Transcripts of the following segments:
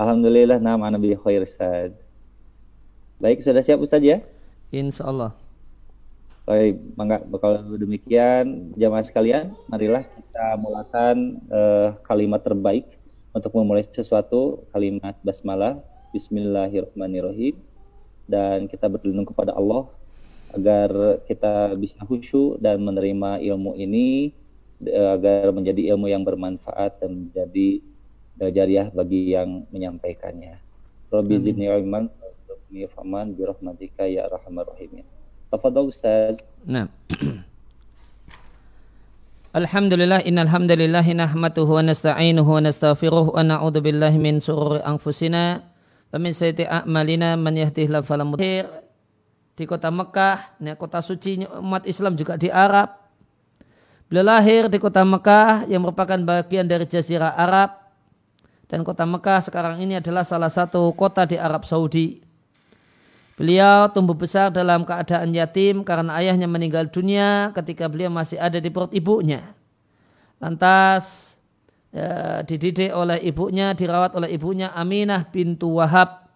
Alhamdulillah nama Nabi khair Ustaz. Baik, sudah siap Ustaz ya? Insya Allah. Baik, mangga bakal demikian jamaah sekalian, marilah kita mulakan uh, kalimat terbaik untuk memulai sesuatu, kalimat basmalah, bismillahirrahmanirrahim dan kita berlindung kepada Allah agar kita bisa khusyuk dan menerima ilmu ini uh, agar menjadi ilmu yang bermanfaat dan menjadi jariah bagi yang menyampaikannya. Rabbi zidni ilman warzuqni faman bi rahmatika ya arhamar rahimin. Tafadhal Ustaz. Nah. Alhamdulillah innal hamdalillah nahmaduhu wa nasta'inuhu wa nastaghfiruh wa na'udzu billahi min shururi anfusina wa min sayyiati a'malina man yahdihillahu fala mudhill di kota Mekah, ini kota suci umat Islam juga di Arab. Beliau lahir di kota Mekah yang merupakan bagian dari Jazirah Arab dan kota Mekah sekarang ini adalah salah satu kota di Arab Saudi. Beliau tumbuh besar dalam keadaan yatim karena ayahnya meninggal dunia ketika beliau masih ada di perut ibunya. Lantas ya, dididik oleh ibunya, dirawat oleh ibunya Aminah bintu Wahab.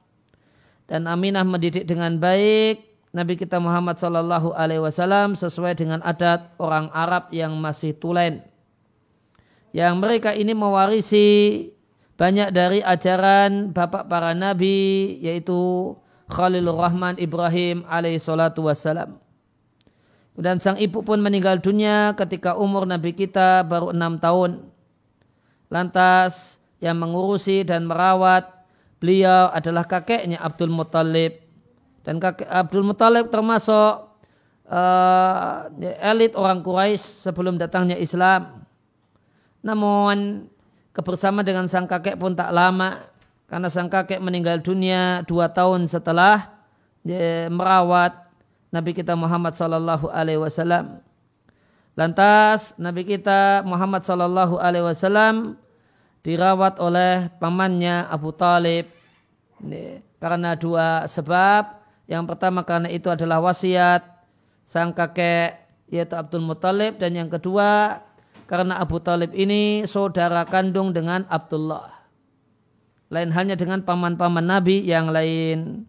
Dan Aminah mendidik dengan baik Nabi kita Muhammad Wasallam sesuai dengan adat orang Arab yang masih tulen. Yang mereka ini mewarisi banyak dari ajaran bapak para nabi yaitu Khalilur Rahman Ibrahim alaihi salatu wassalam. Dan sang ibu pun meninggal dunia ketika umur Nabi kita baru enam tahun. Lantas yang mengurusi dan merawat beliau adalah kakeknya Abdul Muttalib. Dan kakek Abdul Muttalib termasuk uh, elit orang Quraisy sebelum datangnya Islam. Namun kebersamaan dengan sang kakek pun tak lama karena sang kakek meninggal dunia dua tahun setelah merawat Nabi kita Muhammad Sallallahu Alaihi Wasallam. Lantas Nabi kita Muhammad Sallallahu Alaihi Wasallam dirawat oleh pamannya Abu Talib karena dua sebab. Yang pertama karena itu adalah wasiat sang kakek yaitu Abdul Muttalib dan yang kedua karena Abu Talib ini saudara kandung dengan Abdullah lain hanya dengan paman-paman Nabi yang lain.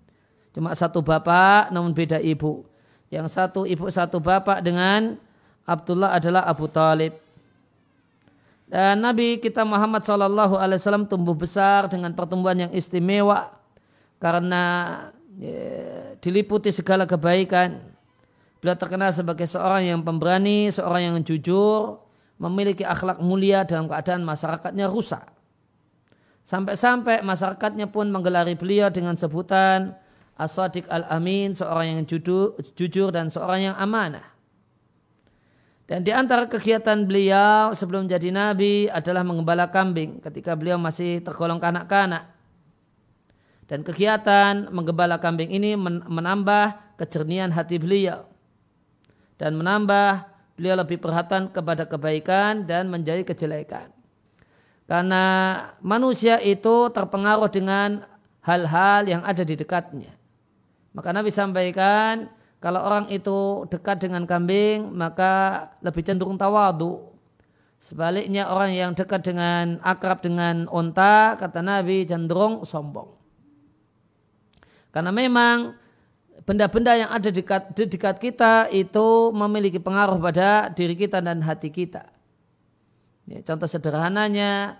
Cuma satu bapak namun beda ibu. Yang satu ibu satu bapak dengan Abdullah adalah Abu Talib. Dan Nabi kita Muhammad Wasallam tumbuh besar dengan pertumbuhan yang istimewa karena ya, diliputi segala kebaikan. Beliau terkenal sebagai seorang yang pemberani, seorang yang jujur, memiliki akhlak mulia dalam keadaan masyarakatnya rusak. Sampai-sampai masyarakatnya pun menggelari beliau dengan sebutan As-Sadiq Al-Amin, seorang yang jujur, dan seorang yang amanah. Dan di antara kegiatan beliau sebelum jadi nabi adalah mengembala kambing ketika beliau masih tergolong kanak-kanak. Dan kegiatan menggembala kambing ini menambah kejernihan hati beliau. Dan menambah beliau lebih perhatian kepada kebaikan dan menjadi kejelekan. Karena manusia itu terpengaruh dengan hal-hal yang ada di dekatnya. Maka Nabi sampaikan, kalau orang itu dekat dengan kambing, maka lebih cenderung tawadu. Sebaliknya orang yang dekat dengan akrab dengan onta, kata Nabi cenderung sombong. Karena memang benda-benda yang ada dekat, di dekat kita itu memiliki pengaruh pada diri kita dan hati kita. Ya, contoh sederhananya,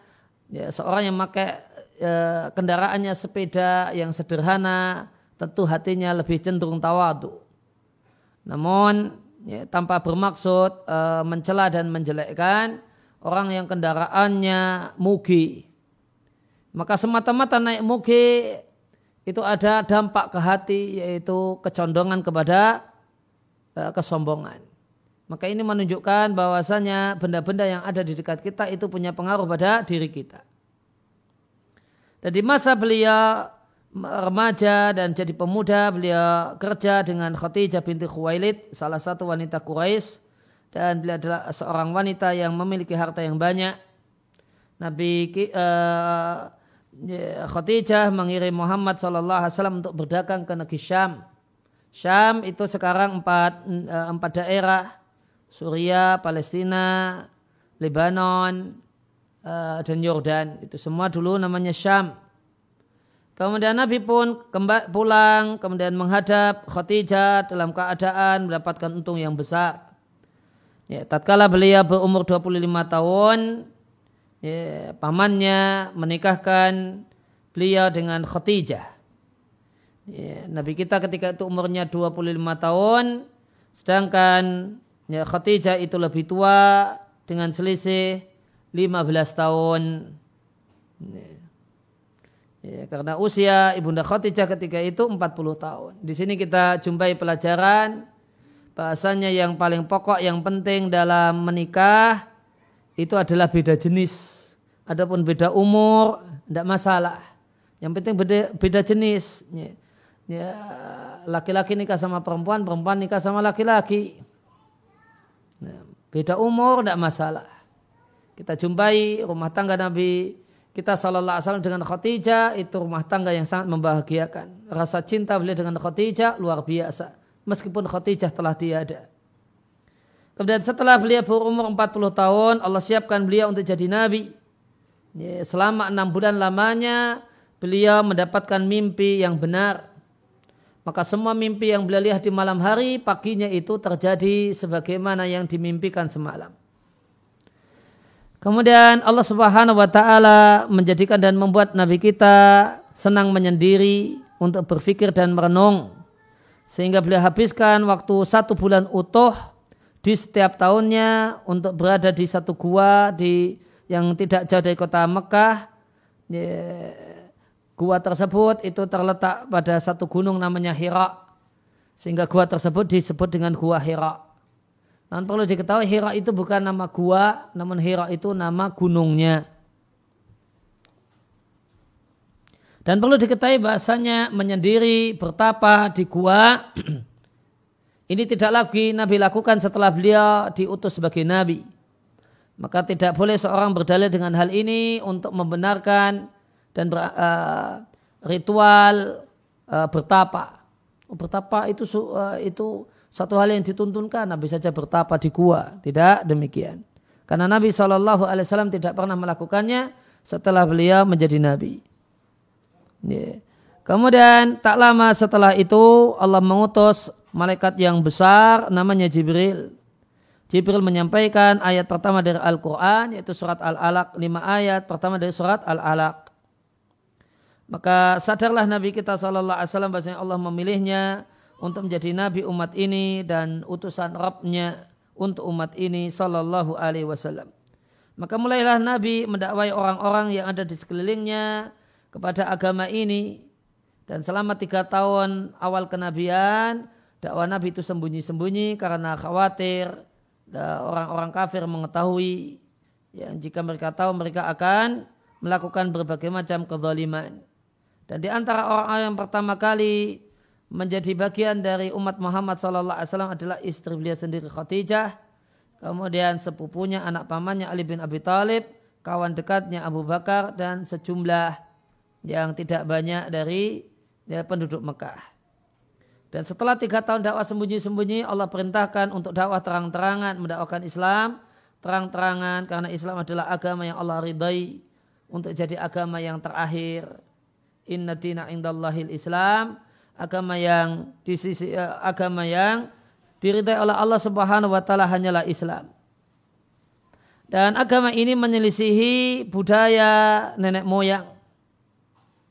ya, seorang yang pakai ya, kendaraannya sepeda yang sederhana, tentu hatinya lebih cenderung tawadu. Namun ya, tanpa bermaksud e, mencela dan menjelekkan orang yang kendaraannya mugi. Maka semata-mata naik mugi itu ada dampak ke hati yaitu kecondongan kepada e, kesombongan. Maka ini menunjukkan bahwasanya benda-benda yang ada di dekat kita itu punya pengaruh pada diri kita. Dan di masa beliau remaja dan jadi pemuda, beliau kerja dengan Khadijah binti Khuwailid, salah satu wanita Quraisy dan beliau adalah seorang wanita yang memiliki harta yang banyak. Nabi uh, Khadijah mengirim Muhammad SAW untuk berdagang ke negeri Syam. Syam itu sekarang empat, uh, empat daerah Suria, Palestina, Lebanon, uh, dan Yordan. Itu semua dulu namanya Syam. Kemudian Nabi pun kembali pulang, kemudian menghadap Khadijah dalam keadaan mendapatkan untung yang besar. Ya, tatkala beliau berumur 25 tahun, ya, pamannya menikahkan beliau dengan Khadijah. Ya, Nabi kita ketika itu umurnya 25 tahun, sedangkan ya, Khadijah itu lebih tua dengan selisih 15 tahun. Ya. Ya, karena usia Ibunda Khadijah ketika itu 40 tahun. Di sini kita jumpai pelajaran bahasanya yang paling pokok yang penting dalam menikah itu adalah beda jenis. Adapun beda umur tidak masalah. Yang penting beda, beda jenis. Laki-laki nikah sama perempuan, perempuan nikah sama laki-laki. Beda umur tidak masalah. Kita jumpai rumah tangga Nabi kita sallallahu alaihi dengan Khadijah itu rumah tangga yang sangat membahagiakan. Rasa cinta beliau dengan Khadijah luar biasa. Meskipun Khadijah telah tiada. Kemudian setelah beliau berumur 40 tahun, Allah siapkan beliau untuk jadi nabi. Selama enam bulan lamanya, beliau mendapatkan mimpi yang benar. Maka semua mimpi yang beliau lihat di malam hari, paginya itu terjadi sebagaimana yang dimimpikan semalam. Kemudian Allah Subhanahu wa taala menjadikan dan membuat nabi kita senang menyendiri untuk berpikir dan merenung sehingga beliau habiskan waktu satu bulan utuh di setiap tahunnya untuk berada di satu gua di yang tidak jauh dari kota Mekah. Gua tersebut itu terletak pada satu gunung namanya Hira sehingga gua tersebut disebut dengan gua Hira. Dan perlu diketahui Hira itu bukan nama gua, namun Hira itu nama gunungnya. Dan perlu diketahui bahasanya menyendiri bertapa di gua ini tidak lagi Nabi lakukan setelah beliau diutus sebagai Nabi. Maka tidak boleh seorang berdalil dengan hal ini untuk membenarkan dan ber, uh, ritual uh, bertapa. Bertapa itu uh, itu satu hal yang dituntunkan Nabi saja bertapa di gua. Tidak demikian. Karena Nabi SAW tidak pernah melakukannya setelah beliau menjadi Nabi. Yeah. Kemudian tak lama setelah itu Allah mengutus malaikat yang besar namanya Jibril. Jibril menyampaikan ayat pertama dari Al-Quran yaitu surat Al-Alaq. Lima ayat pertama dari surat Al-Alaq. Maka sadarlah Nabi kita SAW bahasanya Allah memilihnya untuk menjadi nabi umat ini dan utusan Rabbnya untuk umat ini sallallahu alaihi wasallam. Maka mulailah Nabi mendakwai orang-orang yang ada di sekelilingnya kepada agama ini dan selama tiga tahun awal kenabian dakwah Nabi itu sembunyi-sembunyi karena khawatir orang-orang kafir mengetahui yang jika mereka tahu mereka akan melakukan berbagai macam kezaliman. Dan di antara orang-orang yang pertama kali menjadi bagian dari umat Muhammad SAW adalah istri beliau sendiri Khadijah, kemudian sepupunya anak pamannya Ali bin Abi Thalib, kawan dekatnya Abu Bakar dan sejumlah yang tidak banyak dari ya, penduduk Mekah. Dan setelah tiga tahun dakwah sembunyi-sembunyi, Allah perintahkan untuk dakwah terang-terangan, mendakwakan Islam, terang-terangan karena Islam adalah agama yang Allah ridai untuk jadi agama yang terakhir. Inna dina indallahil Islam agama yang di sisi uh, agama yang diridai oleh Allah Subhanahu wa taala hanyalah Islam. Dan agama ini menyelisihi budaya nenek moyang.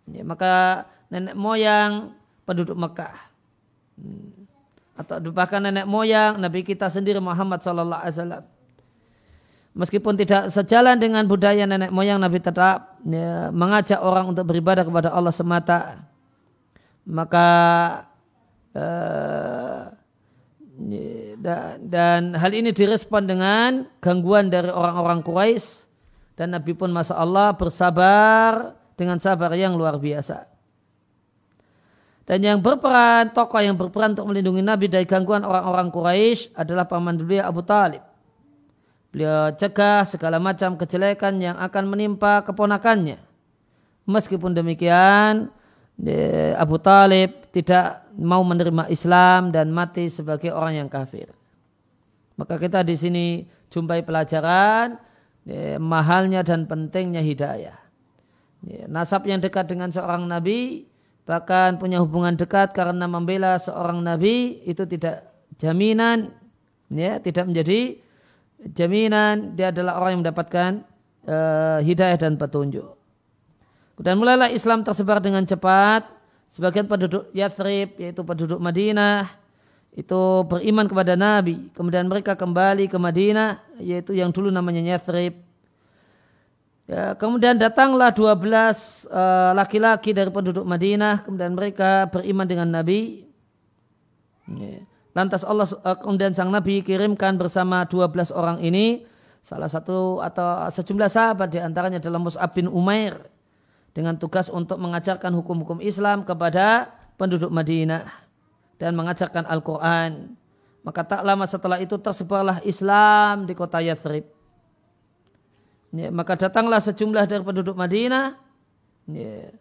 Ya, maka nenek moyang penduduk Mekah. Hmm. Atau bahkan nenek moyang Nabi kita sendiri Muhammad sallallahu alaihi wasallam. Meskipun tidak sejalan dengan budaya nenek moyang Nabi tetap ya, mengajak orang untuk beribadah kepada Allah semata maka uh, dan hal ini direspon dengan gangguan dari orang-orang Quraisy dan Nabi pun masa Allah bersabar dengan sabar yang luar biasa. Dan yang berperan, tokoh yang berperan untuk melindungi Nabi dari gangguan orang-orang Quraisy adalah paman beliau Abu Talib. Beliau cegah segala macam kejelekan yang akan menimpa keponakannya. Meskipun demikian, Abu Talib tidak mau menerima Islam dan mati sebagai orang yang kafir. Maka kita di sini jumpai pelajaran mahalnya dan pentingnya hidayah. Ya, nasab yang dekat dengan seorang nabi bahkan punya hubungan dekat karena membela seorang nabi itu tidak jaminan ya tidak menjadi jaminan dia adalah orang yang mendapatkan uh, hidayah dan petunjuk. Dan mulailah Islam tersebar dengan cepat. Sebagian penduduk Yathrib, yaitu penduduk Madinah, itu beriman kepada Nabi. Kemudian mereka kembali ke Madinah, yaitu yang dulu namanya Yathrib. Ya, kemudian datanglah 12 uh, laki-laki dari penduduk Madinah, kemudian mereka beriman dengan Nabi. Ya. Lantas Allah uh, kemudian sang Nabi kirimkan bersama 12 orang ini salah satu atau sejumlah sahabat di antaranya adalah Mus'ab bin Umair dengan tugas untuk mengajarkan hukum-hukum Islam kepada penduduk Madinah dan mengajarkan Al-Quran. Maka tak lama setelah itu tersebarlah Islam di kota Yathrib. Ya, maka datanglah sejumlah dari penduduk Madinah. Ya.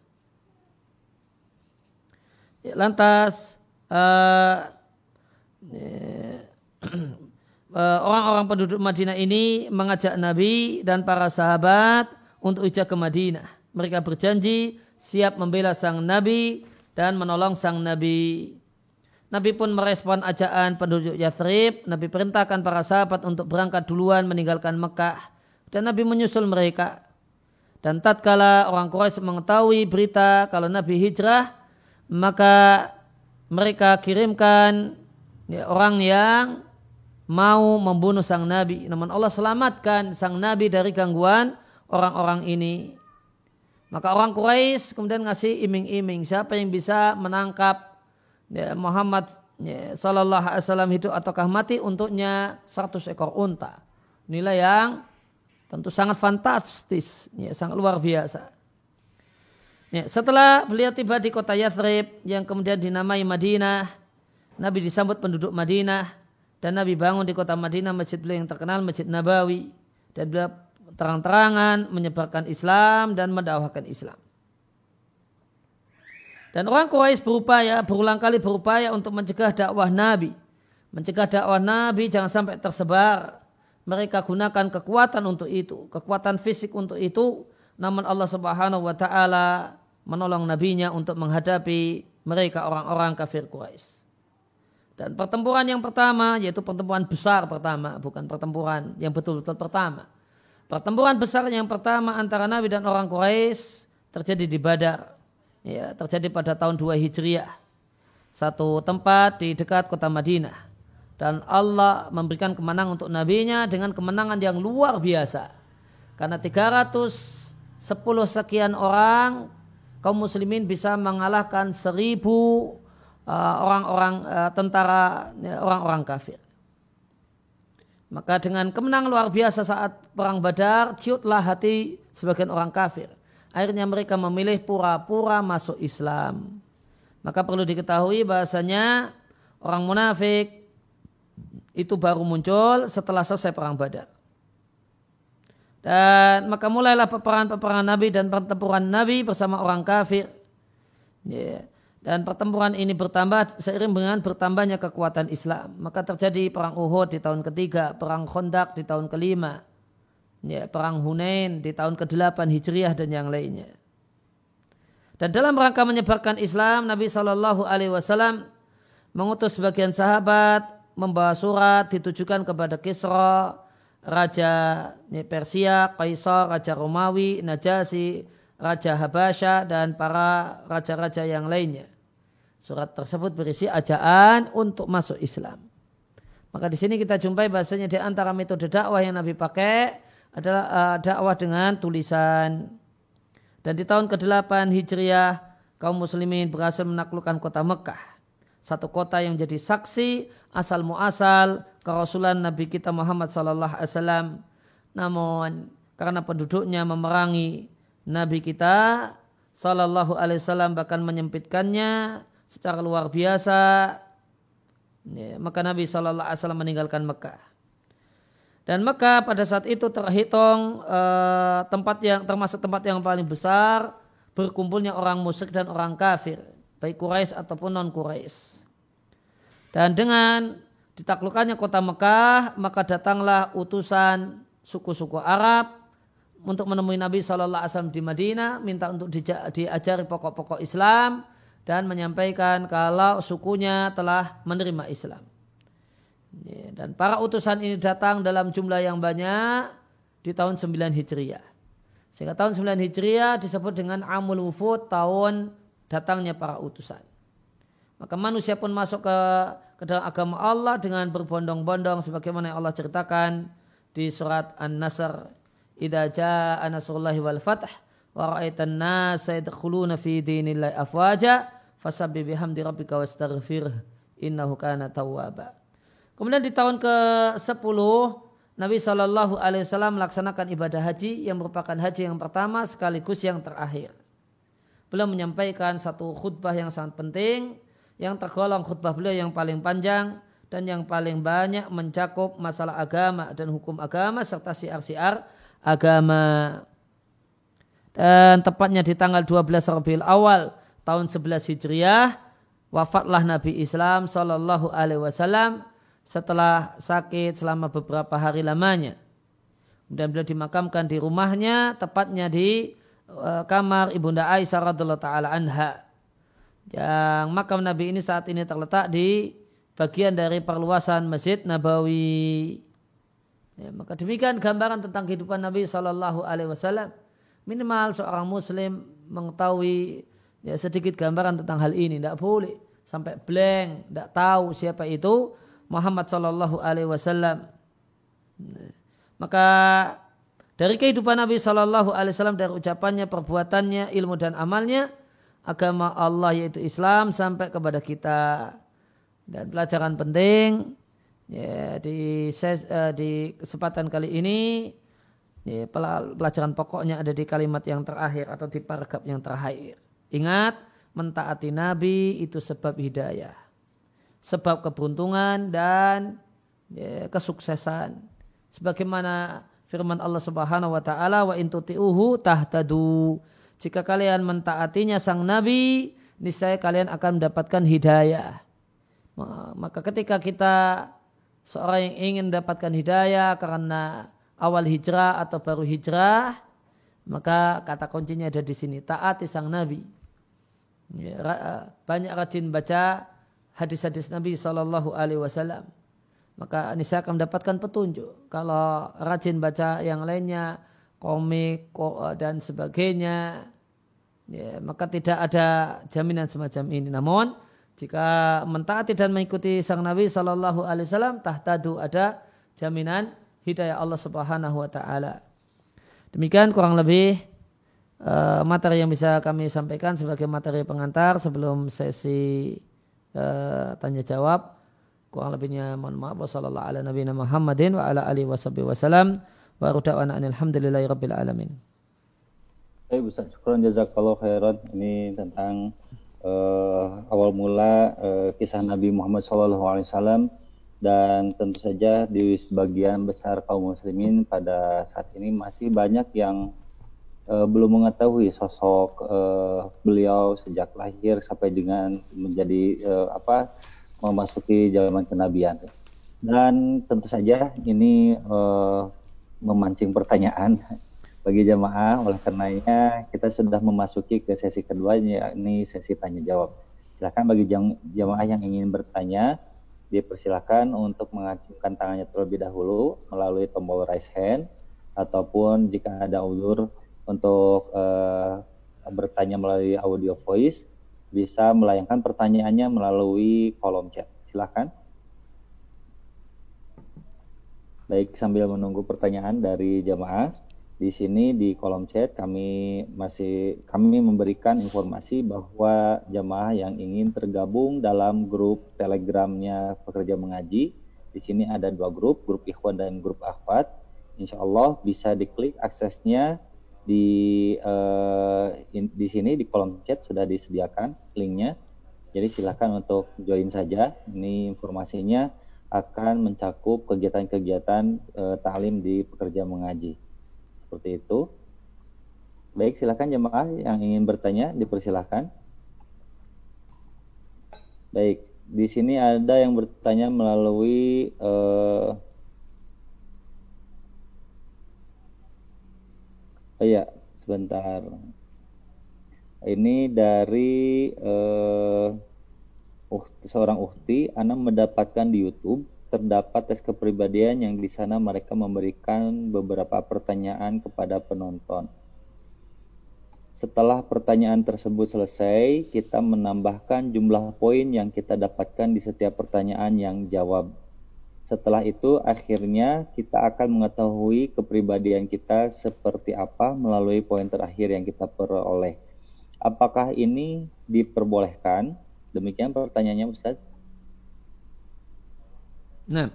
Ya, lantas uh, orang-orang penduduk Madinah ini mengajak Nabi dan para sahabat untuk hijrah ke Madinah. Mereka berjanji siap membela sang Nabi dan menolong sang Nabi. Nabi pun merespon ajakan penduduk Yathrib. Nabi perintahkan para sahabat untuk berangkat duluan meninggalkan Mekah dan Nabi menyusul mereka. Dan tatkala orang Quraisy mengetahui berita kalau Nabi hijrah, maka mereka kirimkan ya, orang yang mau membunuh sang Nabi. Namun Allah selamatkan sang Nabi dari gangguan orang-orang ini. Maka orang Quraisy kemudian ngasih iming-iming siapa yang bisa menangkap ya, Muhammad ya, Sallallahu Alaihi Wasallam hidup ataukah mati untuknya 100 ekor unta. Nilai yang Tentu sangat fantastis, ya, sangat luar biasa. Ya, setelah beliau tiba di kota Yathrib yang kemudian dinamai Madinah, Nabi disambut penduduk Madinah dan Nabi bangun di kota Madinah masjid beliau yang terkenal Masjid Nabawi dan beliau terang-terangan menyebarkan Islam dan mendakwahkan Islam. Dan orang Quraisy berupaya berulang kali berupaya untuk mencegah dakwah Nabi, mencegah dakwah Nabi jangan sampai tersebar mereka gunakan kekuatan untuk itu, kekuatan fisik untuk itu, namun Allah Subhanahu wa taala menolong nabinya untuk menghadapi mereka orang-orang kafir Quraisy. Dan pertempuran yang pertama yaitu pertempuran besar pertama, bukan pertempuran yang betul-betul pertama. Pertempuran besar yang pertama antara Nabi dan orang Quraisy terjadi di Badar. Ya, terjadi pada tahun 2 Hijriah. Satu tempat di dekat kota Madinah dan Allah memberikan kemenangan untuk nabinya dengan kemenangan yang luar biasa. Karena 310 sekian orang kaum muslimin bisa mengalahkan seribu uh, orang-orang uh, tentara ya, orang-orang kafir. Maka dengan kemenangan luar biasa saat perang Badar, ciutlah hati sebagian orang kafir. Akhirnya mereka memilih pura-pura masuk Islam. Maka perlu diketahui bahasanya orang munafik itu baru muncul setelah selesai perang Badar. Dan maka mulailah peperangan-peperangan Nabi dan pertempuran Nabi bersama orang kafir. Yeah. Dan pertempuran ini bertambah seiring dengan bertambahnya kekuatan Islam. Maka terjadi perang Uhud di tahun ketiga, perang Khandaq di tahun kelima, ya, perang Hunain di tahun ke-8 Hijriah dan yang lainnya. Dan dalam rangka menyebarkan Islam, Nabi Wasallam mengutus sebagian sahabat membawa surat ditujukan kepada Kisra, Raja Persia, Kaisar, Raja Romawi, Najasi, Raja Habasya, dan para raja-raja yang lainnya. Surat tersebut berisi ajaan untuk masuk Islam. Maka di sini kita jumpai bahasanya di antara metode dakwah yang Nabi pakai adalah uh, dakwah dengan tulisan. Dan di tahun ke-8 Hijriah, kaum muslimin berhasil menaklukkan kota Mekah. Satu kota yang jadi saksi asal muasal kerasulan Nabi kita Muhammad sallallahu alaihi wasallam. Namun karena penduduknya memerangi Nabi kita sallallahu alaihi wasallam bahkan menyempitkannya secara luar biasa ya, maka Nabi sallallahu alaihi wasallam meninggalkan Mekah. Dan Mekah pada saat itu terhitung eh, tempat yang termasuk tempat yang paling besar berkumpulnya orang musyrik dan orang kafir, baik Quraisy ataupun non Quraisy. Dan dengan ditaklukannya kota Mekah, maka datanglah utusan suku-suku Arab untuk menemui Nabi Shallallahu Alaihi Wasallam di Madinah, minta untuk diajari pokok-pokok Islam dan menyampaikan kalau sukunya telah menerima Islam. Dan para utusan ini datang dalam jumlah yang banyak di tahun 9 Hijriah. Sehingga tahun 9 Hijriah disebut dengan Amul Wufud, tahun datangnya para utusan. Maka manusia pun masuk ke, ke dalam agama Allah dengan berbondong-bondong sebagaimana yang Allah ceritakan di surat An-Nasr. Idza jaa nasrullahi wal fath wa ra'aitan nasa yadkhuluna fi dinillahi afwaja fasabbi bihamdi rabbika wastaghfir innahu kana tawwaba. Kemudian di tahun ke-10 Nabi Shallallahu Alaihi Wasallam melaksanakan ibadah haji yang merupakan haji yang pertama sekaligus yang terakhir. Beliau menyampaikan satu khutbah yang sangat penting yang tergolong khutbah beliau yang paling panjang dan yang paling banyak mencakup masalah agama dan hukum agama serta siar-siar agama. Dan tepatnya di tanggal 12 Rabiul Awal tahun 11 Hijriah wafatlah Nabi Islam Shallallahu Alaihi Wasallam setelah sakit selama beberapa hari lamanya. Dan beliau dimakamkan di rumahnya, tepatnya di uh, kamar ibunda Aisyah radhiallahu taala anha. Yang makam Nabi ini saat ini terletak di bagian dari perluasan Masjid Nabawi. Ya, maka demikian gambaran tentang kehidupan Nabi Shallallahu Alaihi Wasallam. Minimal seorang Muslim mengetahui ya, sedikit gambaran tentang hal ini. Tidak boleh sampai blank, tidak tahu siapa itu Muhammad Sallallahu Alaihi Wasallam. Maka dari kehidupan Nabi Sallallahu Alaihi Wasallam dari ucapannya, perbuatannya, ilmu dan amalnya, agama Allah yaitu Islam sampai kepada kita. Dan pelajaran penting ya, di ses, uh, di kesempatan kali ini ya, pelajaran pokoknya ada di kalimat yang terakhir atau di paragraf yang terakhir. Ingat, mentaati Nabi itu sebab hidayah sebab keberuntungan dan ya, kesuksesan. Sebagaimana firman Allah Subhanahu wa taala wa intuti'uhu tahtadu. Jika kalian mentaatinya sang nabi, niscaya kalian akan mendapatkan hidayah. Maka ketika kita seorang yang ingin mendapatkan hidayah karena awal hijrah atau baru hijrah, maka kata kuncinya ada di sini taati sang nabi. Ya, banyak rajin baca hadis-hadis Nabi Shallallahu Alaihi Wasallam maka saya akan mendapatkan petunjuk. Kalau rajin baca yang lainnya, komik dan sebagainya, ya, maka tidak ada jaminan semacam ini. Namun jika mentaati dan mengikuti sang Nabi Shallallahu Alaihi Wasallam, tahtadu ada jaminan hidayah Allah Subhanahu Wa Taala. Demikian kurang lebih uh, materi yang bisa kami sampaikan sebagai materi pengantar sebelum sesi uh, tanya jawab. Kurang lebihnya mohon maaf. Wassalamualaikum ala nabiyina Muhammadin wa ala alihi wasallam. Wa ruda'wana alamin. Baik Ustaz, syukuran jazakallah khairan. Ini tentang uh, awal mula uh, kisah Nabi Muhammad SAW dan tentu saja di sebagian besar kaum muslimin pada saat ini masih banyak yang uh, belum mengetahui sosok uh, beliau sejak lahir sampai dengan menjadi uh, apa memasuki zaman kenabian. Dan tentu saja ini uh, memancing pertanyaan bagi jamaah. Oleh karenanya kita sudah memasuki ke sesi keduanya, ini sesi tanya jawab. Silakan bagi jamaah yang ingin bertanya, dipersilakan untuk mengacungkan tangannya terlebih dahulu melalui tombol raise hand ataupun jika ada ulur untuk uh, bertanya melalui audio voice bisa melayangkan pertanyaannya melalui kolom chat. Silahkan. Baik, sambil menunggu pertanyaan dari jamaah, di sini di kolom chat kami masih kami memberikan informasi bahwa jamaah yang ingin tergabung dalam grup Telegramnya pekerja mengaji, di sini ada dua grup, grup Ikhwan dan grup Akhwat. Insya Allah bisa diklik aksesnya di uh, in, di sini di kolom chat sudah disediakan linknya. Jadi silakan untuk join saja. Ini informasinya akan mencakup kegiatan-kegiatan uh, taklim di pekerja mengaji seperti itu. Baik silakan jemaah yang ingin bertanya dipersilahkan. Baik di sini ada yang bertanya melalui uh, Oh iya, sebentar. Ini dari uh, uh, seorang uhti, Ana mendapatkan di YouTube terdapat tes kepribadian yang di sana mereka memberikan beberapa pertanyaan kepada penonton. Setelah pertanyaan tersebut selesai, kita menambahkan jumlah poin yang kita dapatkan di setiap pertanyaan yang jawab. Setelah itu, akhirnya kita akan mengetahui kepribadian kita seperti apa melalui poin terakhir yang kita peroleh. Apakah ini diperbolehkan? Demikian pertanyaannya, Ustaz. Nah,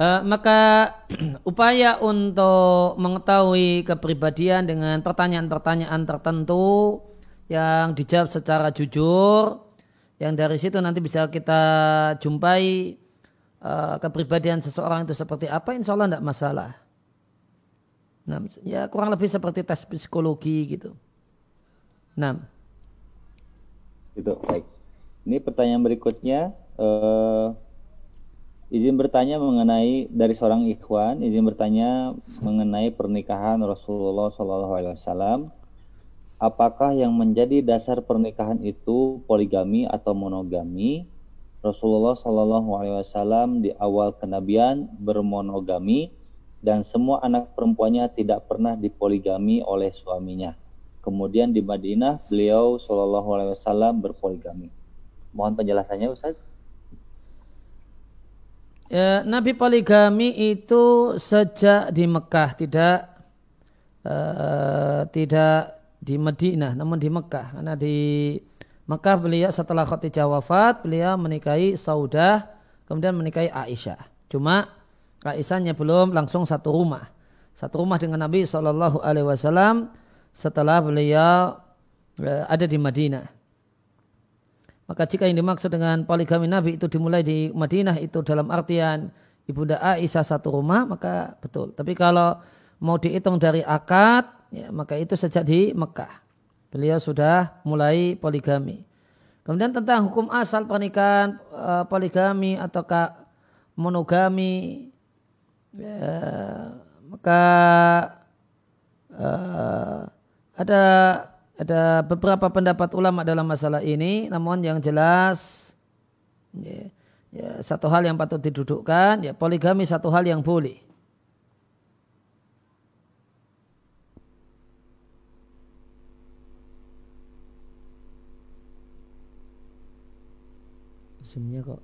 uh, maka upaya untuk mengetahui kepribadian dengan pertanyaan-pertanyaan tertentu yang dijawab secara jujur, yang dari situ nanti bisa kita jumpai uh, kepribadian seseorang itu seperti apa, insya Allah tidak masalah. Nah, ya kurang lebih seperti tes psikologi gitu. Nah, itu baik. Ini pertanyaan berikutnya. Uh, Izin bertanya mengenai dari seorang ikhwan, izin bertanya mengenai pernikahan Rasulullah SAW. Apakah yang menjadi dasar pernikahan itu poligami atau monogami? Rasulullah SAW di awal kenabian bermonogami dan semua anak perempuannya tidak pernah dipoligami oleh suaminya. Kemudian di Madinah beliau SAW berpoligami. Mohon penjelasannya Ustaz. Ya, Nabi poligami itu sejak di Mekah tidak uh, tidak di Madinah namun di Mekah. Karena di Mekah beliau setelah Khadijah wafat beliau menikahi Saudah kemudian menikahi Aisyah. Cuma Aisyahnya belum langsung satu rumah. Satu rumah dengan Nabi Shallallahu setelah beliau uh, ada di Madinah maka jika yang dimaksud dengan poligami Nabi itu dimulai di Madinah itu dalam artian Ibunda Aisyah satu rumah maka betul. Tapi kalau mau dihitung dari akad ya, maka itu sejak di Mekah. Beliau sudah mulai poligami. Kemudian tentang hukum asal pernikahan uh, poligami ataukah monogami ya, maka uh, ada ada beberapa pendapat ulama dalam masalah ini, namun yang jelas ya, ya, satu hal yang patut didudukkan, ya poligami satu hal yang boleh. Simnya kok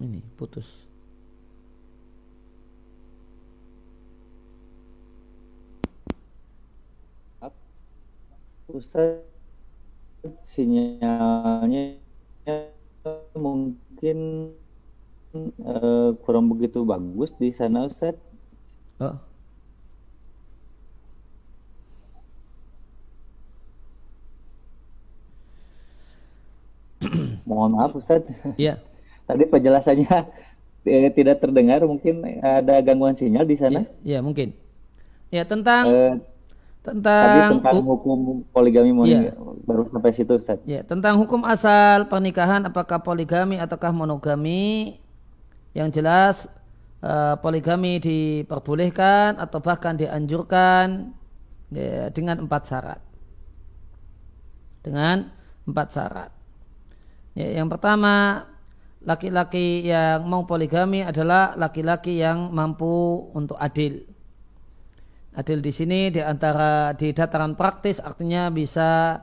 ini putus. Ustaz sinyalnya mungkin uh, kurang begitu bagus di sana Ustaz. Oh. Mohon maaf Ustaz. Iya. Tadi penjelasannya eh, tidak terdengar, mungkin ada gangguan sinyal di sana. Iya, ya, mungkin. Ya, tentang uh, tentang Tadi tentang hukum poligami monogami ya. baru sampai situ Ustaz. Ya, tentang hukum asal pernikahan apakah poligami ataukah monogami? Yang jelas uh, poligami diperbolehkan atau bahkan dianjurkan ya, dengan empat syarat. Dengan empat syarat. Ya, yang pertama laki-laki yang mau poligami adalah laki-laki yang mampu untuk adil Adil di sini di antara di dataran praktis artinya bisa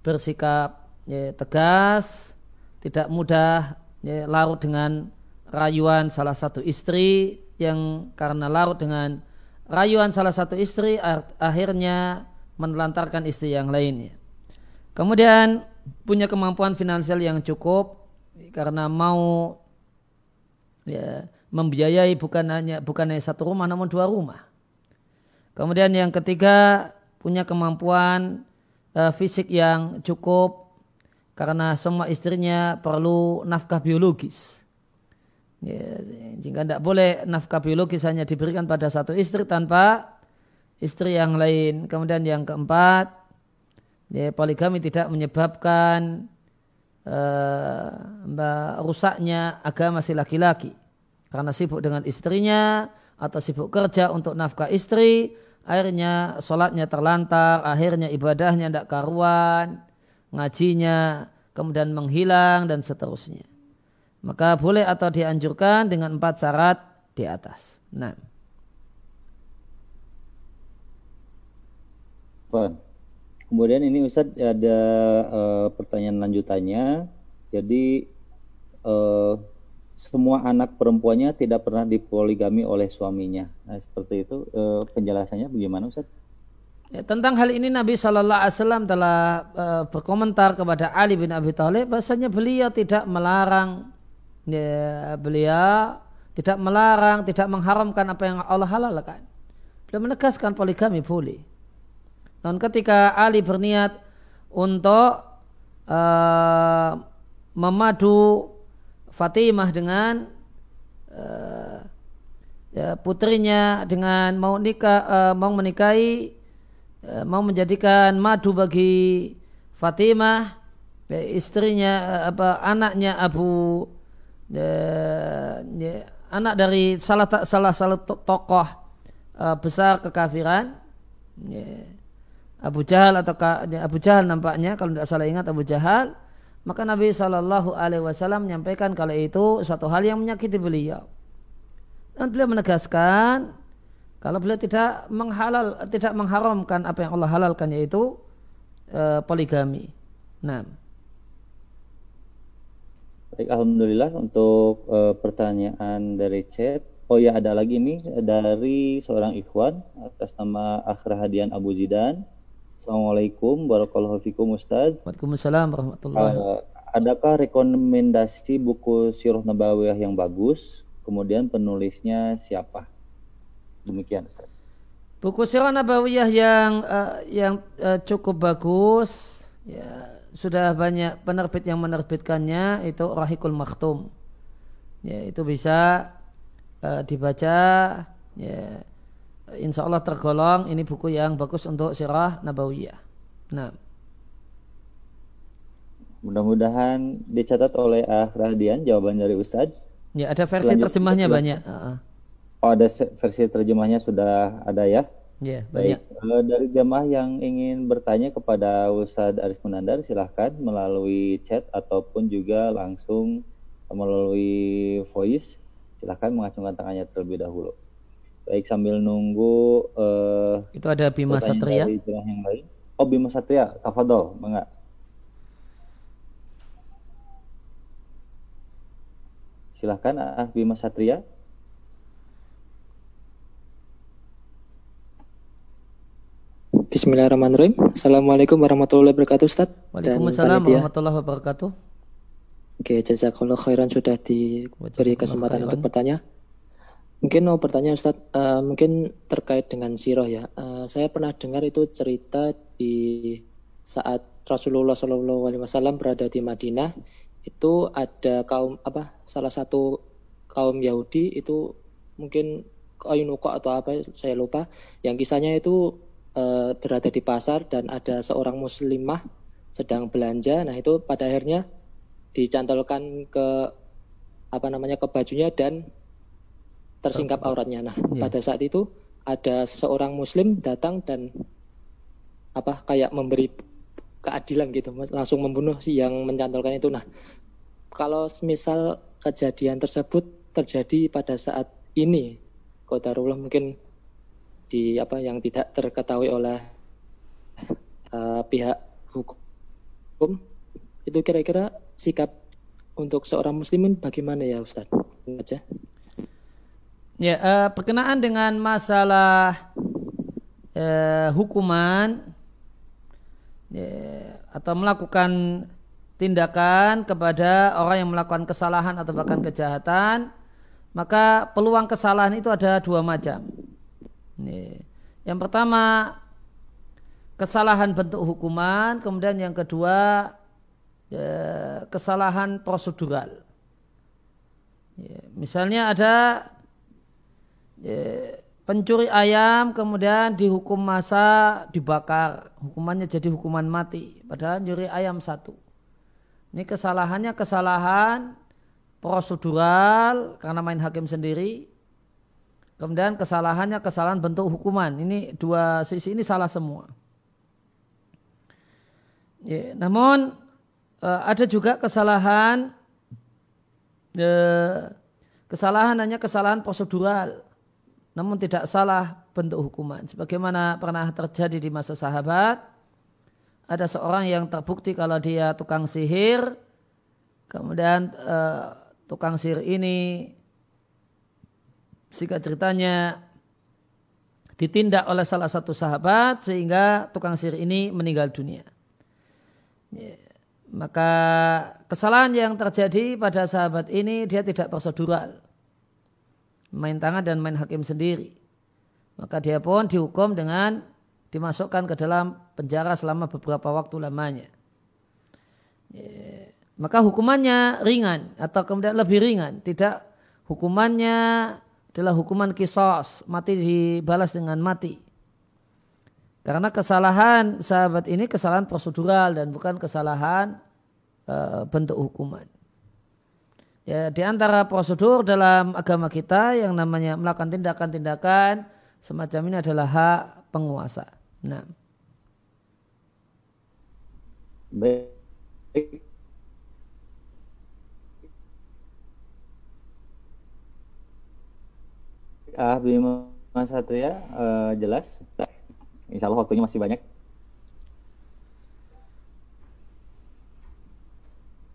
bersikap ya, tegas, tidak mudah ya, larut dengan rayuan salah satu istri yang karena larut dengan rayuan salah satu istri akhirnya menelantarkan istri yang lainnya. Kemudian punya kemampuan finansial yang cukup karena mau ya, membiayai bukan hanya bukan hanya satu rumah namun dua rumah. Kemudian yang ketiga punya kemampuan uh, fisik yang cukup karena semua istrinya perlu nafkah biologis. Ya, jika tidak boleh nafkah biologis hanya diberikan pada satu istri tanpa istri yang lain. Kemudian yang keempat, ya, poligami tidak menyebabkan uh, rusaknya agama si laki-laki karena sibuk dengan istrinya atau sibuk kerja untuk nafkah istri akhirnya sholatnya terlantar, akhirnya ibadahnya tidak karuan, ngajinya kemudian menghilang dan seterusnya. Maka boleh atau dianjurkan dengan empat syarat di atas. Nah. Kemudian ini Ustadz ada uh, pertanyaan lanjutannya. Jadi uh, semua anak perempuannya tidak pernah dipoligami oleh suaminya. Nah, seperti itu uh, penjelasannya bagaimana Ustadz? Ya, tentang hal ini Nabi Shallallahu Alaihi Wasallam telah uh, berkomentar kepada Ali bin Abi Thalib bahasanya beliau tidak melarang ya, beliau tidak melarang tidak mengharamkan apa yang Allah halalkan beliau menegaskan poligami boleh dan ketika Ali berniat untuk uh, memadu Fatimah dengan uh, ya, putrinya dengan mau nikah uh, mau menikahi Eh, mau menjadikan madu bagi Fatimah istrinya eh, apa anaknya Abu eh, ya, anak dari salah salah salah tokoh uh, besar kekafiran ya, Abu Jahal atau ya, Abu Jahal nampaknya kalau tidak salah ingat Abu Jahal maka Nabi Shallallahu Alaihi Wasallam menyampaikan kalau itu satu hal yang menyakiti beliau dan beliau menegaskan kalau beliau tidak menghalal, tidak mengharamkan apa yang Allah halalkan yaitu e, poligami. Nah. Baik, alhamdulillah untuk e, pertanyaan dari chat. Oh ya ada lagi nih dari seorang ikhwan atas nama Akhra Hadian Abu Zidan. Assalamualaikum warahmatullahi wabarakatuh Ustaz. Waalaikumsalam warahmatullahi uh, Adakah rekomendasi buku Sirah Nabawiyah yang bagus? Kemudian penulisnya siapa? Demikian Ustaz. Buku Sirah Nabawiyah yang uh, yang uh, cukup bagus ya sudah banyak penerbit yang menerbitkannya itu Rahikul Maktum. Ya, itu bisa uh, dibaca ya insya Allah tergolong ini buku yang bagus untuk Sirah Nabawiyah. Nah. Mudah-mudahan dicatat oleh Ah Rahdian jawaban dari Ustadz. Ya ada versi Lanjut, terjemahnya banyak. Uh -uh. Oh ada versi terjemahnya sudah ada ya? Iya yeah, banyak. Baik. Uh, dari jamaah yang ingin bertanya kepada Ustadz Aris Munandar silahkan melalui chat ataupun juga langsung melalui voice silahkan mengacungkan tangannya terlebih dahulu. Baik sambil nunggu. Uh, Itu ada Bima Satria. Dari yang lain. Oh Bima Satria, Tafadol, enggak? Silahkan ah Bima Satria. Bismillahirrahmanirrahim. Assalamualaikum warahmatullahi wabarakatuh Ustaz. Waalaikumsalam warahmatullahi wabarakatuh. Oke, jazakallah khairan sudah diberi kesempatan khairan. untuk bertanya. Mungkin mau bertanya Ustaz, uh, mungkin terkait dengan siroh ya. Uh, saya pernah dengar itu cerita di saat Rasulullah SAW berada di Madinah, itu ada kaum apa salah satu kaum Yahudi itu mungkin Koinuko atau apa saya lupa yang kisahnya itu uh, berada di pasar dan ada seorang muslimah sedang belanja. Nah, itu pada akhirnya dicantolkan ke apa namanya ke bajunya dan tersingkap auratnya. Nah, yeah. pada saat itu ada seorang muslim datang dan apa kayak memberi keadilan gitu, langsung membunuh si yang mencantolkan itu. Nah, kalau misal kejadian tersebut terjadi pada saat ini, Qadarullah mungkin di apa yang tidak terketahui oleh uh, pihak hukum itu kira-kira sikap untuk seorang muslimin bagaimana ya Ustadz? aja. Ya, uh, berkenaan dengan masalah uh, hukuman ya, atau melakukan tindakan kepada orang yang melakukan kesalahan atau bahkan kejahatan, maka peluang kesalahan itu ada dua macam. Yang pertama kesalahan bentuk hukuman, kemudian yang kedua ya, kesalahan prosedural. Ya, misalnya ada ya, pencuri ayam kemudian dihukum masa dibakar, hukumannya jadi hukuman mati, padahal nyuri ayam satu. Ini kesalahannya kesalahan prosedural karena main hakim sendiri kemudian kesalahannya kesalahan bentuk hukuman. Ini dua sisi ini salah semua. Ya, namun uh, ada juga kesalahan uh, kesalahan hanya kesalahan prosedural, namun tidak salah bentuk hukuman. Sebagaimana pernah terjadi di masa sahabat, ada seorang yang terbukti kalau dia tukang sihir, kemudian uh, tukang sihir ini sehingga ceritanya ditindak oleh salah satu sahabat sehingga tukang sihir ini meninggal dunia. Ya, maka kesalahan yang terjadi pada sahabat ini dia tidak prosedural. Main tangan dan main hakim sendiri. Maka dia pun dihukum dengan dimasukkan ke dalam penjara selama beberapa waktu lamanya. Ya, maka hukumannya ringan atau kemudian lebih ringan. Tidak hukumannya adalah hukuman kisos, mati dibalas dengan mati. Karena kesalahan sahabat ini kesalahan prosedural dan bukan kesalahan e, bentuk hukuman. Ya, di antara prosedur dalam agama kita yang namanya melakukan tindakan-tindakan semacam ini adalah hak penguasa. Nah. Baik. Ah, Bima Satria uh, jelas. Insya Allah waktunya masih banyak.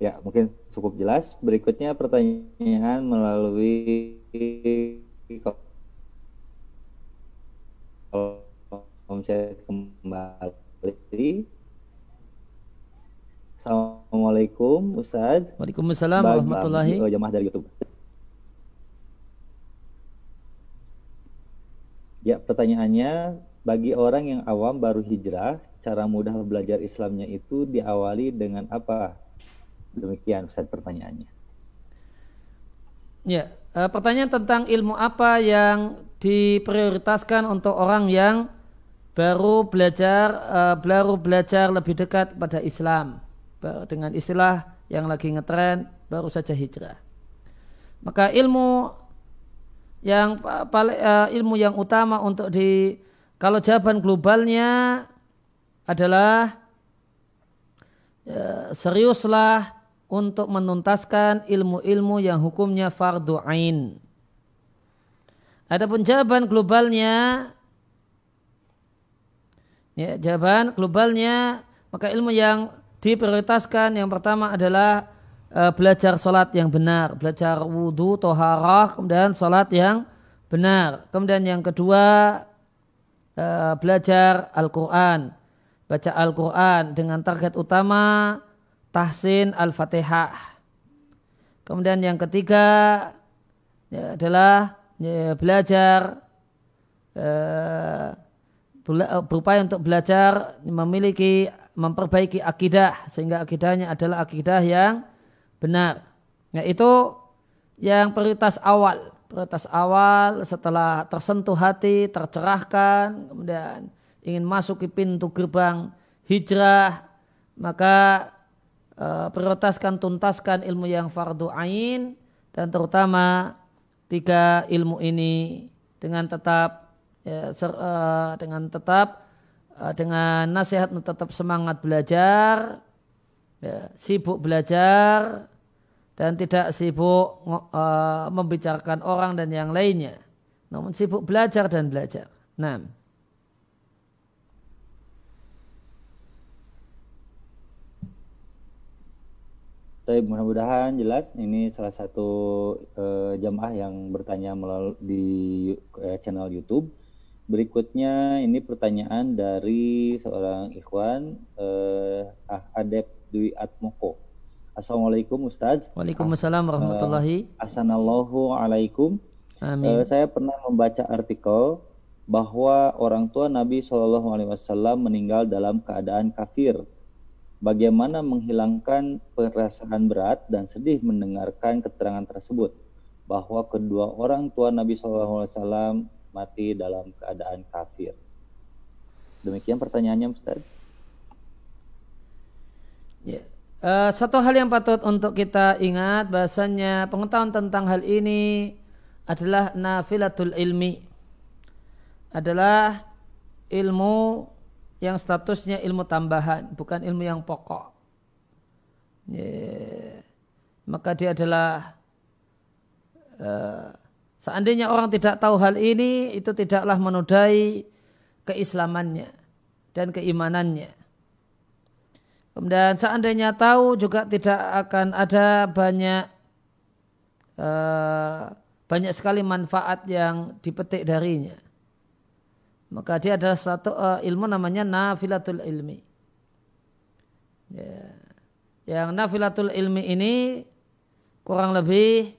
Ya, mungkin cukup jelas. Berikutnya pertanyaan melalui kolom chat kembali. Assalamualaikum Ustaz. Waalaikumsalam warahmatullahi wabarakatuh. Jamaah dari YouTube. Ya, pertanyaannya bagi orang yang awam baru hijrah, cara mudah belajar Islamnya itu diawali dengan apa? Demikian Ustaz pertanyaannya. Ya, uh, pertanyaan tentang ilmu apa yang diprioritaskan untuk orang yang baru belajar uh, baru belajar lebih dekat pada Islam dengan istilah yang lagi ngetren baru saja hijrah. Maka ilmu yang uh, ilmu yang utama untuk di kalau jawaban globalnya adalah seriuslah untuk menuntaskan ilmu-ilmu yang hukumnya fardu ain. Adapun jawaban globalnya ya, jawaban globalnya maka ilmu yang diprioritaskan yang pertama adalah uh, belajar sholat yang benar, belajar wudhu, toharah, kemudian sholat yang benar. Kemudian yang kedua uh, belajar Al-Quran. Baca Al-Quran dengan target utama tahsin Al-Fatihah. Kemudian yang ketiga ya, adalah ya, belajar uh, berupaya untuk belajar memiliki memperbaiki akidah sehingga akidahnya adalah akidah yang benar. Yaitu yang prioritas awal prioritas awal setelah tersentuh hati, tercerahkan, kemudian ingin masuk ke pintu gerbang hijrah, maka e, prioritaskan tuntaskan ilmu yang fardu ain dan terutama tiga ilmu ini dengan tetap ya, ser, e, dengan tetap e, dengan nasihat tetap semangat belajar, ya, sibuk belajar, dan tidak sibuk uh, membicarakan orang dan yang lainnya. Namun sibuk belajar dan belajar. Nah. Baik, mudah-mudahan jelas ini salah satu uh, jamaah yang bertanya melalui di uh, channel YouTube. Berikutnya ini pertanyaan dari seorang ikhwan uh, Ah Adep Dwi Atmoko. Assalamualaikum Ustaz. Waalaikumsalam warahmatullahi. Uh, Assalamualaikum. alaikum. Amin. Uh, saya pernah membaca artikel bahwa orang tua Nabi Shallallahu Alaihi Wasallam meninggal dalam keadaan kafir. Bagaimana menghilangkan perasaan berat dan sedih mendengarkan keterangan tersebut bahwa kedua orang tua Nabi Wasallam mati dalam keadaan kafir. Demikian pertanyaannya Ustaz. Yeah. Uh, satu hal yang patut untuk kita ingat bahasanya pengetahuan tentang hal ini adalah nafilatul ilmi adalah ilmu yang statusnya ilmu tambahan bukan ilmu yang pokok ya. maka dia adalah uh, seandainya orang tidak tahu hal ini itu tidaklah menodai keislamannya dan keimanannya kemudian seandainya tahu juga tidak akan ada banyak uh, banyak sekali manfaat yang dipetik darinya. Maka dia adalah satu uh, ilmu namanya nafilatul ilmi. Ya. Yang nafilatul ilmi ini kurang lebih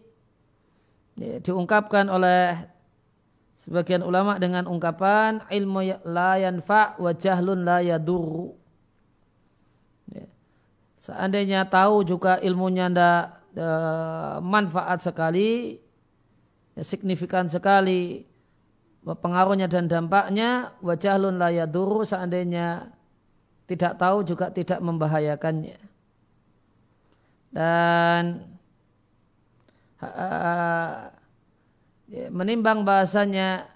ya, diungkapkan oleh sebagian ulama dengan ungkapan ilmu ya, la yanfa wa jahlun la yadurru. Ya. Seandainya tahu juga ilmunya tidak uh, manfaat sekali, ya, signifikan sekali pengaruhnya dan dampaknya wajahlun layaduru seandainya tidak tahu juga tidak membahayakannya. Dan uh, menimbang bahasanya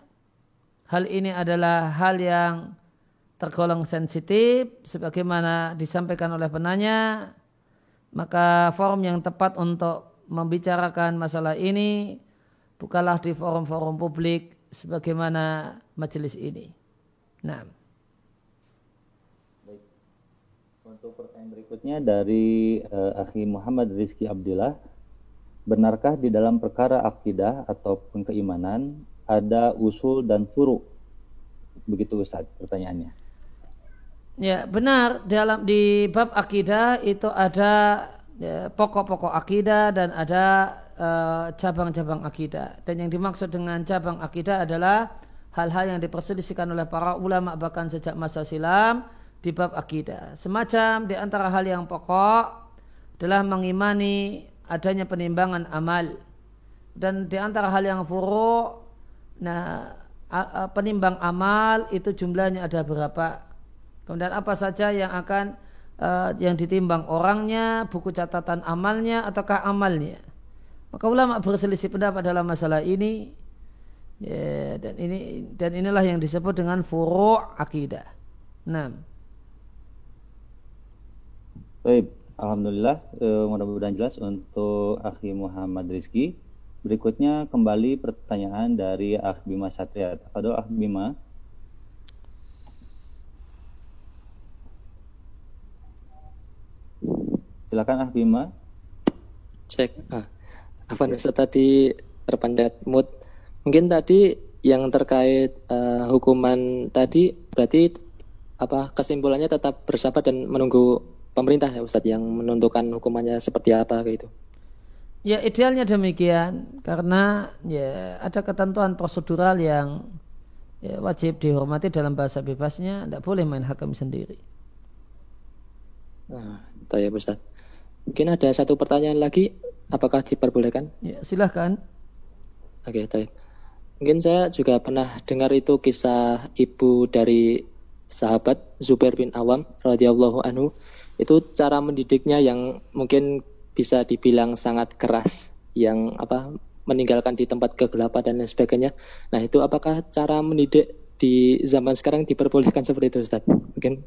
hal ini adalah hal yang tergolong sensitif sebagaimana disampaikan oleh penanya maka forum yang tepat untuk membicarakan masalah ini bukalah di forum-forum publik sebagaimana majelis ini. Nah. Baik. Untuk pertanyaan berikutnya dari uh, Akhi Muhammad Rizki Abdullah, benarkah di dalam perkara akidah ataupun keimanan ada usul dan furu? Begitu Ustaz pertanyaannya. Ya, benar dalam di bab akidah itu ada ya, pokok-pokok ya, akidah dan ada cabang-cabang uh, akidah. Dan yang dimaksud dengan cabang akidah adalah hal-hal yang diperselisihkan oleh para ulama bahkan sejak masa silam di bab akidah. Semacam di antara hal yang pokok adalah mengimani adanya penimbangan amal. Dan di antara hal yang furu, nah penimbang amal itu jumlahnya ada berapa. Kemudian apa saja yang akan uh, yang ditimbang orangnya, buku catatan amalnya ataukah amalnya. Maka ulama berselisih pendapat dalam masalah ini ya, dan ini dan inilah yang disebut dengan furu' akidah. Nah. Baik, alhamdulillah e, mudah-mudahan jelas untuk Akhi Muhammad Rizki. Berikutnya kembali pertanyaan dari Akh Bima Satria. Tafadol Akh Bima. Silakan Akh Bima. Cek. Ah apa Ustaz tadi terpanjat mood mungkin tadi yang terkait uh, hukuman tadi berarti apa kesimpulannya tetap bersabar dan menunggu pemerintah ya Ustadz yang menentukan hukumannya seperti apa gitu. Ya idealnya demikian karena ya ada ketentuan prosedural yang ya, wajib dihormati dalam bahasa bebasnya tidak boleh main hakim sendiri. Nah, ya Ustadz. Mungkin ada satu pertanyaan lagi Apakah diperbolehkan? Ya, silahkan. Oke, okay, Mungkin saya juga pernah dengar itu kisah ibu dari sahabat Zubair bin Awam radhiyallahu anhu. Itu cara mendidiknya yang mungkin bisa dibilang sangat keras, yang apa meninggalkan di tempat kegelapan dan lain sebagainya. Nah, itu apakah cara mendidik di zaman sekarang diperbolehkan seperti itu, Ustaz? Mungkin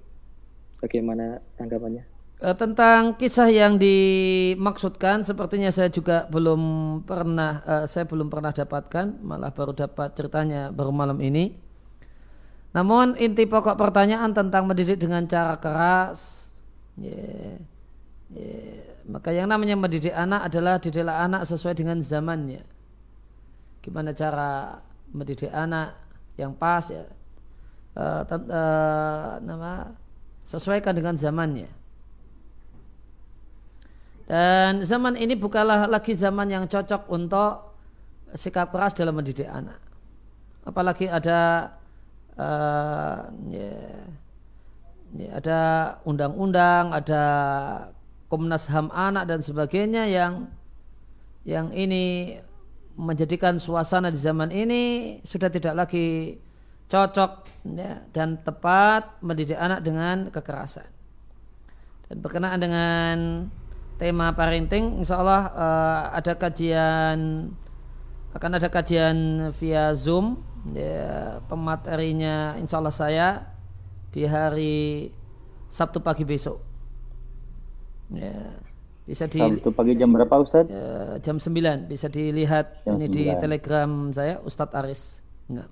bagaimana tanggapannya? Eh, tentang kisah yang dimaksudkan sepertinya saya juga belum pernah uh, saya belum pernah dapatkan malah baru dapat ceritanya baru malam ini. Namun inti pokok pertanyaan tentang mendidik dengan cara keras yeah, yeah. maka yang namanya mendidik anak adalah didiklah anak sesuai dengan zamannya. Gimana cara mendidik anak yang pas ya? Uh, uh, nama sesuaikan dengan zamannya dan zaman ini bukanlah lagi zaman yang cocok untuk sikap keras dalam mendidik anak. Apalagi ada uh, ya, ya, ada undang-undang, ada Komnas HAM anak dan sebagainya yang yang ini menjadikan suasana di zaman ini sudah tidak lagi cocok ya, dan tepat mendidik anak dengan kekerasan. Dan berkenaan dengan tema parenting insya Allah uh, ada kajian akan ada kajian via Zoom ya, pematerinya insya Allah saya di hari Sabtu pagi besok ya, bisa di Sabtu pagi jam berapa Ustaz? Ya, jam 9 bisa dilihat jam ini 9. di telegram saya Ustadz Aris nah.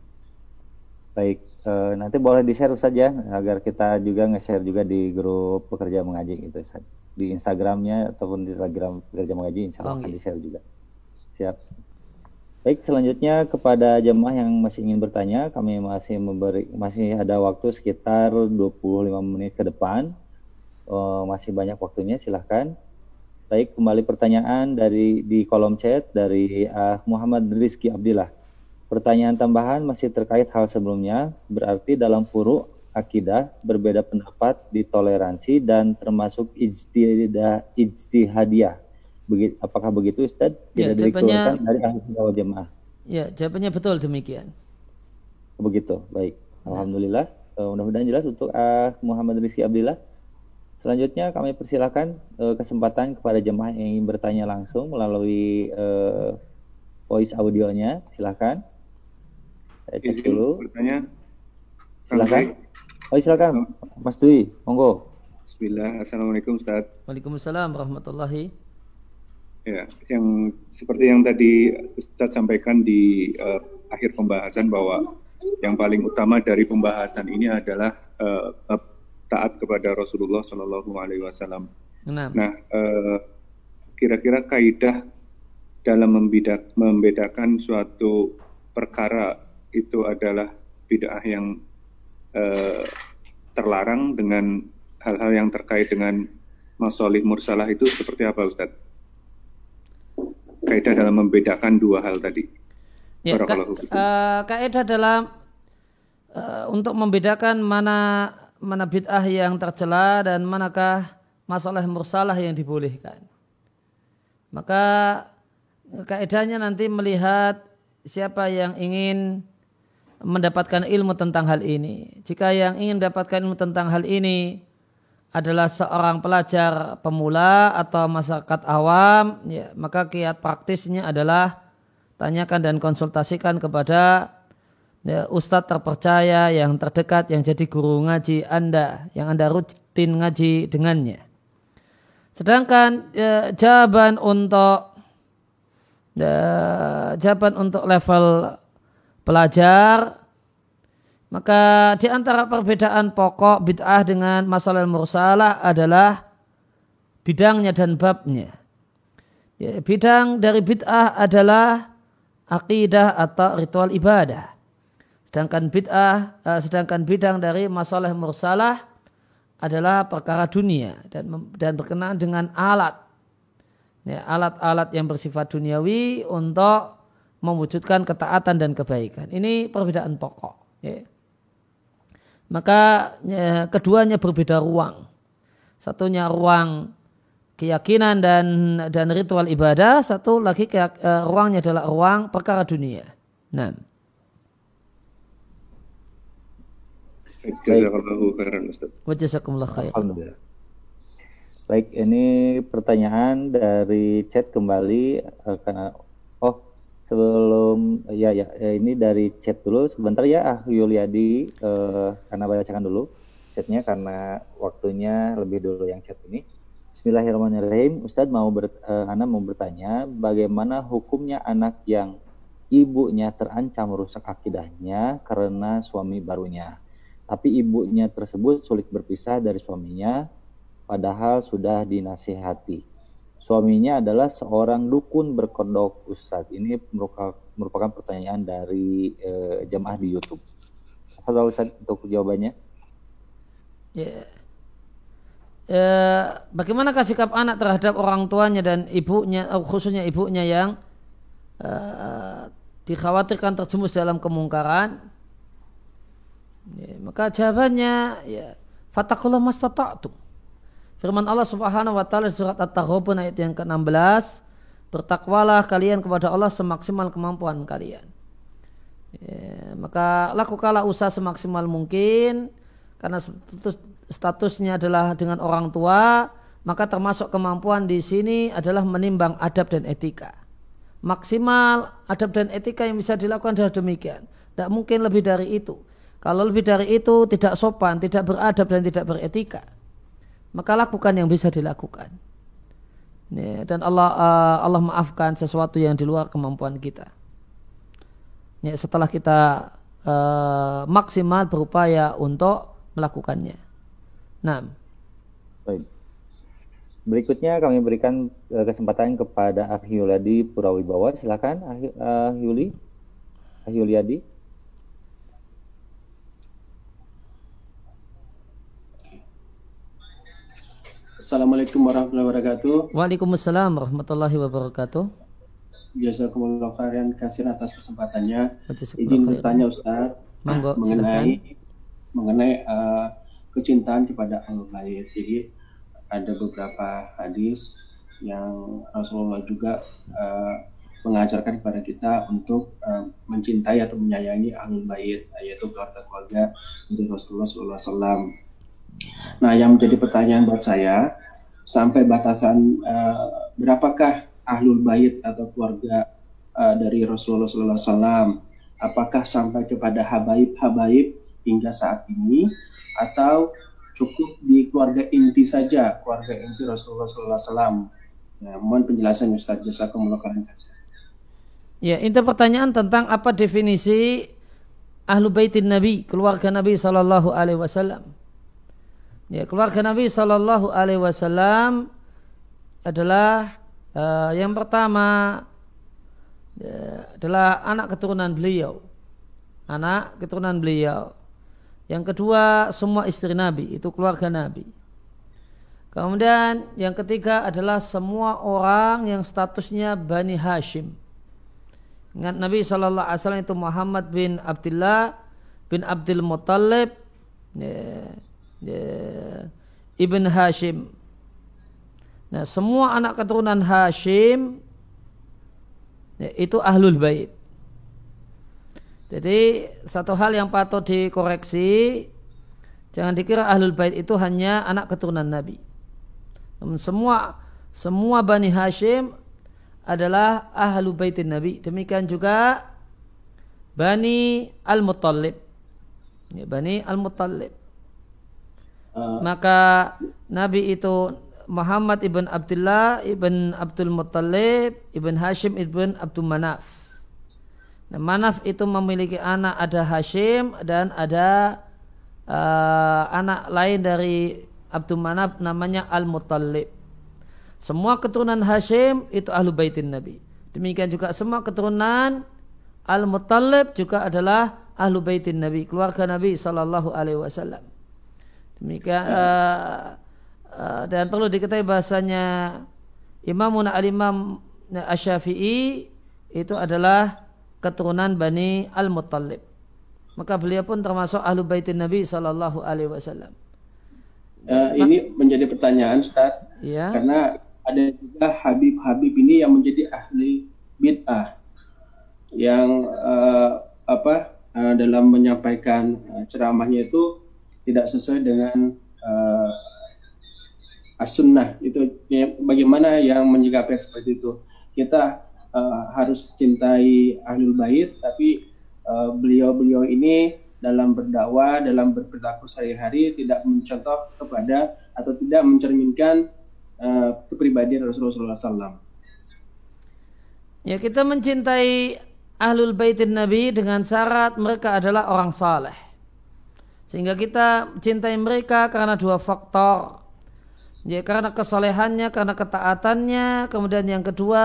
baik uh, nanti boleh di share saja ya, agar kita juga nge-share juga di grup pekerja mengaji itu Ustaz. di Instagramnya ataupun di Instagram pekerja mengaji insya Allah oh, akan iya. di share juga siap Baik, selanjutnya kepada jemaah yang masih ingin bertanya, kami masih memberi masih ada waktu sekitar 25 menit ke depan. Uh, masih banyak waktunya, silahkan. Baik, kembali pertanyaan dari di kolom chat dari uh, Muhammad Rizky Abdillah. Pertanyaan tambahan masih terkait hal sebelumnya, berarti dalam furu akidah berbeda pendapat di toleransi dan termasuk ijtihadah ijtihadiyah apakah begitu Ustaz? Ya, Tidak ya, dari ahli jamaah. Ya, jawabannya betul demikian. Begitu, baik. Alhamdulillah. Uh, mudah-mudahan jelas untuk uh, Muhammad Rizky Abdillah. Selanjutnya kami persilakan uh, kesempatan kepada jemaah yang ingin bertanya langsung melalui uh, voice audionya. Silakan. Saya cek dulu. Bertanya. Silakan. Oh, silakan. Mas Dwi, monggo. Bismillah. Assalamualaikum Ustaz. Waalaikumsalam warahmatullahi Ya, yang seperti yang tadi Ustadz sampaikan di uh, akhir pembahasan bahwa yang paling utama dari pembahasan ini adalah uh, taat kepada Rasulullah Shallallahu Alaihi Wasallam. Nah, uh, kira-kira kaidah dalam membedak, membedakan suatu perkara itu adalah bid'ah yang uh, terlarang dengan hal-hal yang terkait dengan masolih mursalah itu seperti apa Ustadz? kaidah dalam membedakan dua hal tadi? Ya, ka, uh, kaidah dalam uh, untuk membedakan mana mana bid'ah yang tercela dan manakah masalah mursalah yang dibolehkan. Maka kaidahnya nanti melihat siapa yang ingin mendapatkan ilmu tentang hal ini. Jika yang ingin mendapatkan ilmu tentang hal ini adalah seorang pelajar pemula atau masyarakat awam, ya, maka kiat praktisnya adalah tanyakan dan konsultasikan kepada ya, ustadz terpercaya yang terdekat yang jadi guru ngaji Anda, yang Anda rutin ngaji dengannya. Sedangkan ya, jawaban untuk ya, jawaban untuk level pelajar maka di antara perbedaan pokok bid'ah dengan masalah mursalah adalah bidangnya dan babnya. Ya, bidang dari bid'ah adalah akidah atau ritual ibadah. Sedangkan bid'ah, uh, sedangkan bidang dari masalah mursalah adalah perkara dunia dan dan berkenaan dengan alat. Ya, alat-alat yang bersifat duniawi untuk mewujudkan ketaatan dan kebaikan. Ini perbedaan pokok. Ya maka ya, keduanya berbeda ruang. Satunya ruang keyakinan dan dan ritual ibadah, satu lagi keyak, uh, ruangnya adalah ruang perkara dunia. Nah. Baik, ini pertanyaan dari chat kembali uh, karena sebelum ya ya, ya ini dari chat dulu. Sebentar ya ah Yuliadi uh, karena bacakan dulu chatnya karena waktunya lebih dulu yang chat ini. Bismillahirrahmanirrahim. Ustadz mau ber, uh, Ana mau bertanya bagaimana hukumnya anak yang ibunya terancam merusak akidahnya karena suami barunya? Tapi ibunya tersebut sulit berpisah dari suaminya padahal sudah dinasihati suaminya adalah seorang dukun berkedok Ustaz. Ini merupakan, pertanyaan dari uh, jemaah di YouTube. Apa Ustaz untuk jawabannya? Ya. Uh, bagaimana sikap anak terhadap orang tuanya dan ibunya, uh, khususnya ibunya yang uh, dikhawatirkan terjemus dalam kemungkaran? Ya, maka jawabannya ya fatakullah mastata'tum Firman Allah Subhanahu wa taala surat At-Taghabun ayat yang ke-16, bertakwalah kalian kepada Allah semaksimal kemampuan kalian. Ya, maka lakukanlah usaha semaksimal mungkin karena status, statusnya adalah dengan orang tua, maka termasuk kemampuan di sini adalah menimbang adab dan etika. maksimal adab dan etika yang bisa dilakukan adalah demikian. Tidak mungkin lebih dari itu. Kalau lebih dari itu tidak sopan, tidak beradab dan tidak beretika, maka lakukan yang bisa dilakukan. Ya, dan Allah uh, Allah maafkan sesuatu yang di luar kemampuan kita. Ya, setelah kita uh, maksimal berupaya untuk melakukannya. Nah. Baik. Berikutnya kami berikan uh, kesempatan kepada Ahyuladi Purawibawa. Silakan Ahyuli. Ahyuliadi. Assalamualaikum warahmatullahi wabarakatuh. Waalaikumsalam warahmatullahi wabarakatuh. Jazakumullah khairan kasih atas kesempatannya. Izin bertanya Ustaz Manggo, mengenai silakan. mengenai uh, kecintaan kepada al bait. Jadi ada beberapa hadis yang Rasulullah juga uh, mengajarkan kepada kita untuk uh, mencintai atau menyayangi ahlul bait yaitu keluarga-keluarga dari Rasulullah SAW. Nah, yang menjadi pertanyaan buat saya, sampai batasan uh, berapakah ahlul bait atau keluarga uh, dari Rasulullah SAW? Apakah sampai kepada habaib-habaib hingga saat ini atau cukup di keluarga inti saja, keluarga inti Rasulullah SAW? Ya, mohon penjelasan Ustaz Jazakumullah khairan Ya, itu pertanyaan tentang apa definisi ahlu baitin Nabi, keluarga Nabi Sallallahu Alaihi Wasallam. Ya, keluarga Nabi Shallallahu Alaihi Wasallam adalah uh, yang pertama ya, adalah anak keturunan beliau, anak keturunan beliau. Yang kedua semua istri Nabi itu keluarga Nabi. Kemudian yang ketiga adalah semua orang yang statusnya Bani Hashim. Ingat Nabi Shallallahu Alaihi Wasallam itu Muhammad bin Abdullah bin Abdul Muttalib. Ya, Ibn Hashim. Nah, semua anak keturunan Hashim ya, itu ahlul bait. Jadi satu hal yang patut dikoreksi, jangan dikira ahlul bait itu hanya anak keturunan Nabi. Namun semua semua bani Hashim adalah ahlu baitin Nabi. Demikian juga bani Al-Muttalib. Ya, bani Al-Muttalib. Uh, Maka Nabi itu Muhammad ibn Abdullah ibn Abdul Muttalib ibn Hashim ibn Abdul Manaf. Nah, Manaf itu memiliki anak ada Hashim dan ada uh, anak lain dari Abdul Manaf namanya Al Muttalib. Semua keturunan Hashim itu ahlu baitin Nabi. Demikian juga semua keturunan Al Muttalib juga adalah ahlu baitin Nabi, keluarga Nabi Sallallahu Alaihi Wasallam. Demikian uh, uh, dan perlu diketahui bahasanya Imam al-Imam Asy-Syafi'i itu adalah keturunan Bani Al-Muttalib. Maka beliau pun termasuk ahlu baitin Nabi Sallallahu Alaihi Wasallam. Uh, ini menjadi pertanyaan, Ustaz. Ya. Karena ada juga Habib-Habib ini yang menjadi ahli bid'ah yang uh, apa uh, dalam menyampaikan uh, ceramahnya itu tidak sesuai dengan uh, as-sunnah itu ya, bagaimana yang menyikapi seperti itu kita uh, harus cintai ahlul bait tapi beliau beliau-beliau ini dalam berdakwah dalam berperilaku sehari-hari tidak mencontoh kepada atau tidak mencerminkan uh, kepribadian Rasulullah SAW. Ya kita mencintai ahlul baitin Nabi dengan syarat mereka adalah orang saleh. Sehingga kita cintai mereka karena dua faktor. Ya, karena kesolehannya, karena ketaatannya, kemudian yang kedua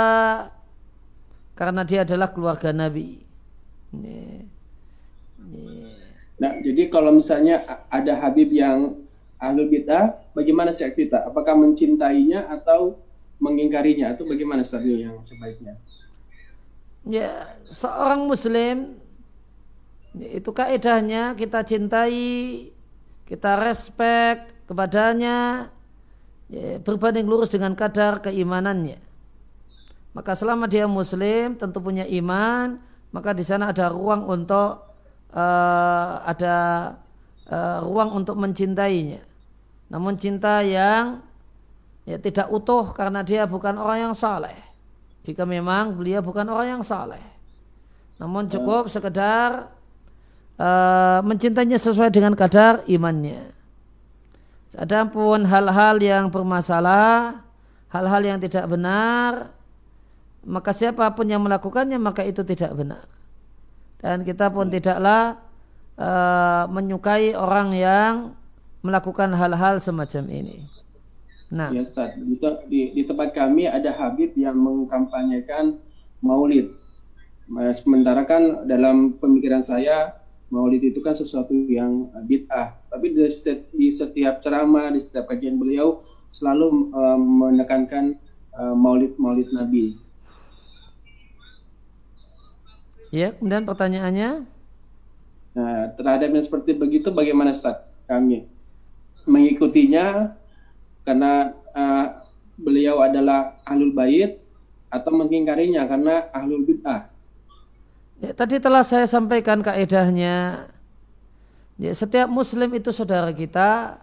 karena dia adalah keluarga Nabi. Ya. Ya. Nah, jadi kalau misalnya ada Habib yang ahlu bid'ah, bagaimana sih kita? Apakah mencintainya atau mengingkarinya atau bagamana strategi yang sebaiknya? Ya, seorang muslim itu kaedahnya kita cintai, kita respect kepadanya, ya, berbanding lurus dengan kadar keimanannya. Maka selama dia muslim tentu punya iman, maka di sana ada ruang untuk uh, ada uh, ruang untuk mencintainya. Namun cinta yang ya tidak utuh karena dia bukan orang yang saleh. Jika memang beliau bukan orang yang saleh. Namun cukup sekedar uh, mencintainya sesuai dengan kadar imannya. Adapun hal-hal yang bermasalah, hal-hal yang tidak benar, maka siapa pun yang melakukannya maka itu tidak benar. Dan kita pun tidaklah uh, menyukai orang yang melakukan hal-hal semacam ini. Nah, ya Ustaz, di, di, di tempat kami ada Habib yang mengkampanyekan Maulid. Sementara kan dalam pemikiran saya Maulid itu kan sesuatu yang bid'ah. Tapi di setiap, di setiap ceramah, di setiap kajian beliau selalu uh, menekankan uh, Maulid Maulid Nabi. Ya, kemudian pertanyaannya? Nah, terhadap yang seperti begitu bagaimana Ustaz? Kami mengikutinya karena uh, beliau adalah ahlul bait atau mengingkarinya karena ahlul bid'ah. Ya, tadi telah saya sampaikan kaedahnya. Ya, setiap muslim itu saudara kita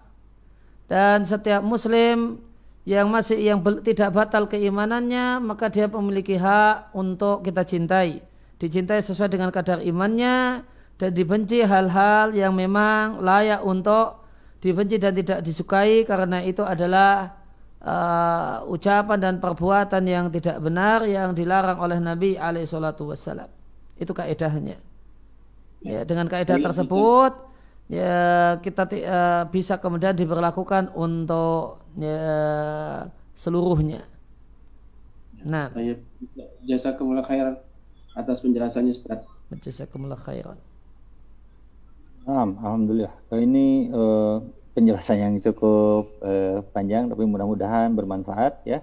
dan setiap muslim yang masih yang tidak batal keimanannya maka dia memiliki hak untuk kita cintai. Dicintai sesuai dengan kadar imannya dan dibenci hal-hal yang memang layak untuk dibenci dan tidak disukai karena itu adalah uh, ucapan dan perbuatan yang tidak benar yang dilarang oleh Nabi alaihi salatu wassalam. Itu kaidahnya. Ya, dengan kaidah tersebut ya kita uh, bisa kemudian diberlakukan untuk ya, seluruhnya. Nah, jasa kemuliaan khairan atas penjelasannya Ustaz. kemuliaan khairan. Nah, Alhamdulillah. Kali ini uh, penjelasan yang cukup uh, panjang, tapi mudah-mudahan bermanfaat ya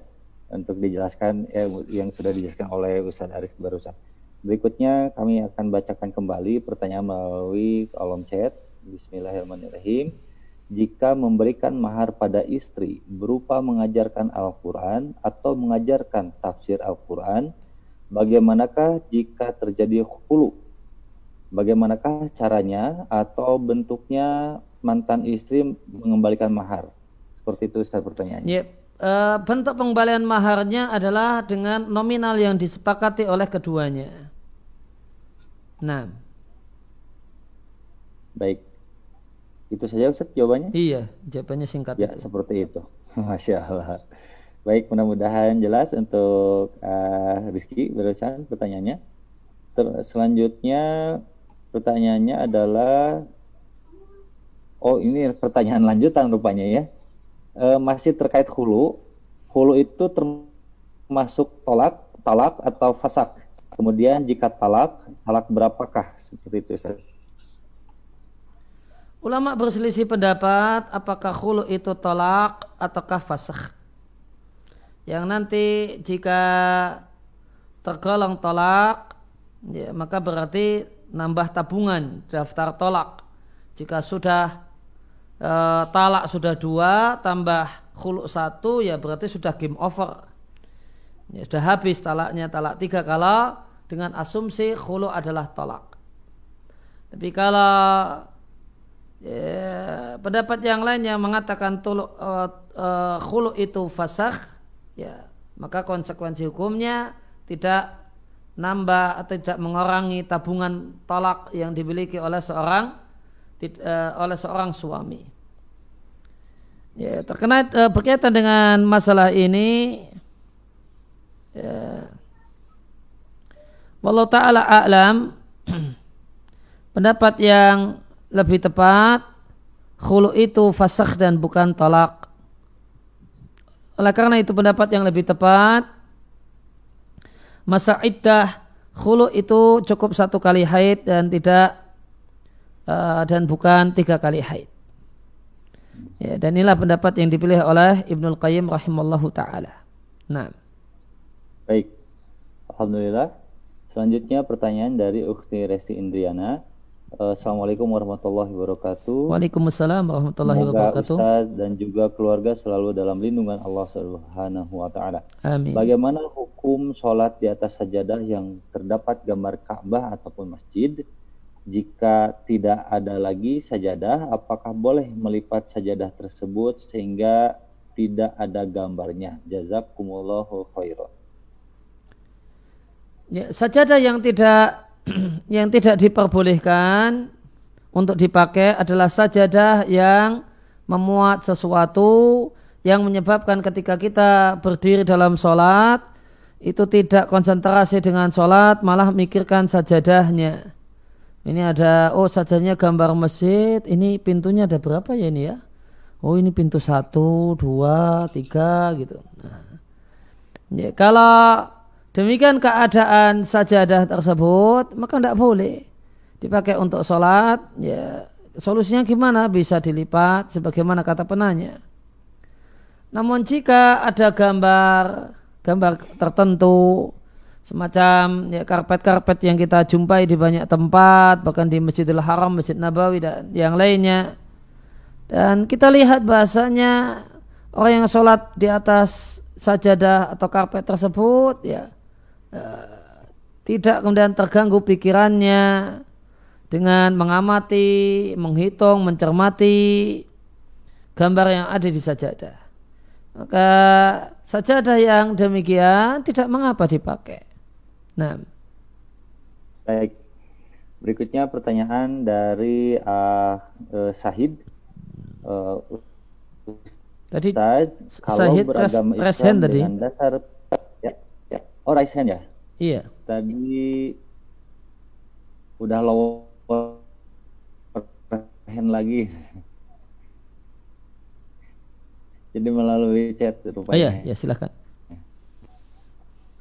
untuk dijelaskan ya, yang sudah dijelaskan oleh Ustaz Aris barusan. Berikutnya kami akan bacakan kembali pertanyaan melalui kolom chat. Bismillahirrahmanirrahim. Jika memberikan mahar pada istri berupa mengajarkan Al-Quran atau mengajarkan tafsir Al-Quran, bagaimanakah jika terjadi hulu bagaimanakah caranya atau bentuknya mantan istri mengembalikan mahar? Seperti itu saya pertanyaannya. Yep. E, bentuk pengembalian maharnya adalah dengan nominal yang disepakati oleh keduanya. Nah. Baik. Itu saja Ustaz jawabannya? Iya, jawabannya singkat Ya, itu. seperti itu. Masya Allah. Baik, mudah-mudahan jelas untuk uh, Rizky barusan pertanyaannya. Ter selanjutnya Pertanyaannya adalah Oh, ini pertanyaan lanjutan rupanya ya. E, masih terkait hulu. Hulu itu termasuk tolak, talak atau fasak. Kemudian jika talak, talak berapakah? Seperti itu Ustaz. Ulama berselisih pendapat apakah hulu itu tolak ataukah fasak. Yang nanti jika tergolong tolak, ya, maka berarti nambah tabungan daftar tolak. Jika sudah e, talak sudah dua tambah khuluk satu ya berarti sudah game over. Ya, sudah habis talaknya talak tiga kalau dengan asumsi khuluk adalah tolak. Tapi kalau ya, pendapat yang lain yang mengatakan tuluk, e, e, khuluk itu fasakh ya maka konsekuensi hukumnya tidak nambah atau tidak mengurangi tabungan talak yang dimiliki oleh seorang uh, oleh seorang suami. Ya, terkena uh, berkaitan dengan masalah ini ya, Wallahu taala a'lam pendapat yang lebih tepat khulu itu fasakh dan bukan talak. Oleh karena itu pendapat yang lebih tepat masa iddah khulu itu cukup satu kali haid dan tidak uh, dan bukan tiga kali haid. Ya, dan inilah pendapat yang dipilih oleh Ibnul Qayyim rahimallahu taala. Nah. Baik. Alhamdulillah. Selanjutnya pertanyaan dari Ukti Resti Indriana. Assalamualaikum warahmatullahi wabarakatuh. Waalaikumsalam warahmatullahi Semoga wabarakatuh. Ustaz dan juga keluarga selalu dalam lindungan Allah Subhanahu wa taala. Amin. Bagaimana hukum sholat di atas sajadah yang terdapat gambar Ka'bah ataupun masjid? Jika tidak ada lagi sajadah, apakah boleh melipat sajadah tersebut sehingga tidak ada gambarnya? Jazakumullahu khairan. Ya, sajadah yang tidak yang tidak diperbolehkan untuk dipakai adalah sajadah yang memuat sesuatu yang menyebabkan ketika kita berdiri dalam sholat itu tidak konsentrasi dengan sholat malah mikirkan sajadahnya. Ini ada oh sajadahnya gambar masjid ini pintunya ada berapa ya ini ya? Oh ini pintu satu dua tiga gitu. Nah, ya, kalau demikian keadaan sajadah tersebut maka tidak boleh dipakai untuk sholat. Ya solusinya gimana? Bisa dilipat sebagaimana kata penanya. Namun jika ada gambar gambar tertentu semacam ya karpet-karpet yang kita jumpai di banyak tempat bahkan di Masjidil Haram, Masjid Nabawi dan yang lainnya. Dan kita lihat bahasanya orang yang sholat di atas sajadah atau karpet tersebut ya uh, tidak kemudian terganggu pikirannya dengan mengamati, menghitung, mencermati gambar yang ada di sajadah. Maka sajadah yang demikian tidak mengapa dipakai. Nah. Baik. Berikutnya pertanyaan dari uh, uh, Sahid. Uh, tadi Ustaz, kalau Sahid beragama Islam tadi. dengan dasar Oh, Raisen ya? Iya. Tadi udah lower hand lagi. Jadi melalui chat rupanya. Oh iya, ya silakan.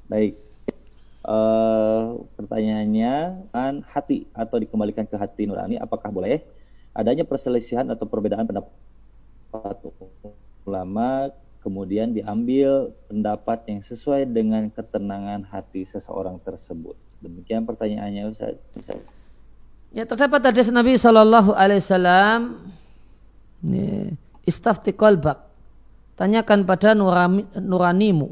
Baik. Uh, pertanyaannya kan hati atau dikembalikan ke hati nurani apakah boleh adanya perselisihan atau perbedaan pendapat ulama kemudian diambil pendapat yang sesuai dengan ketenangan hati seseorang tersebut demikian pertanyaannya Ustaz. Ustaz. Ya terdapat hadis Nabi Shallallahu Alaihi Wasallam istafti kolbak tanyakan pada nurami, nuranimu.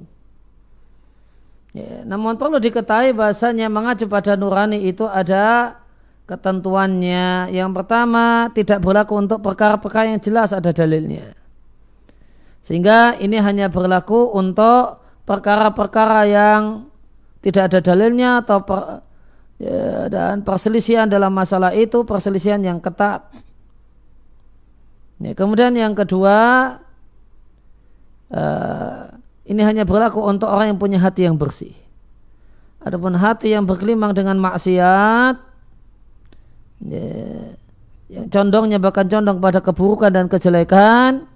Ya, namun perlu diketahui bahasanya mengacu pada nurani itu ada ketentuannya. Yang pertama tidak berlaku untuk perkara-perkara yang jelas ada dalilnya. Sehingga ini hanya berlaku untuk perkara-perkara yang tidak ada dalilnya atau per, ya, dan perselisihan dalam masalah itu perselisihan yang ketat. Ya, kemudian yang kedua uh, ini hanya berlaku untuk orang yang punya hati yang bersih. Adapun hati yang berkelimang dengan maksiat, ya, yang condongnya bahkan condong pada keburukan dan kejelekan,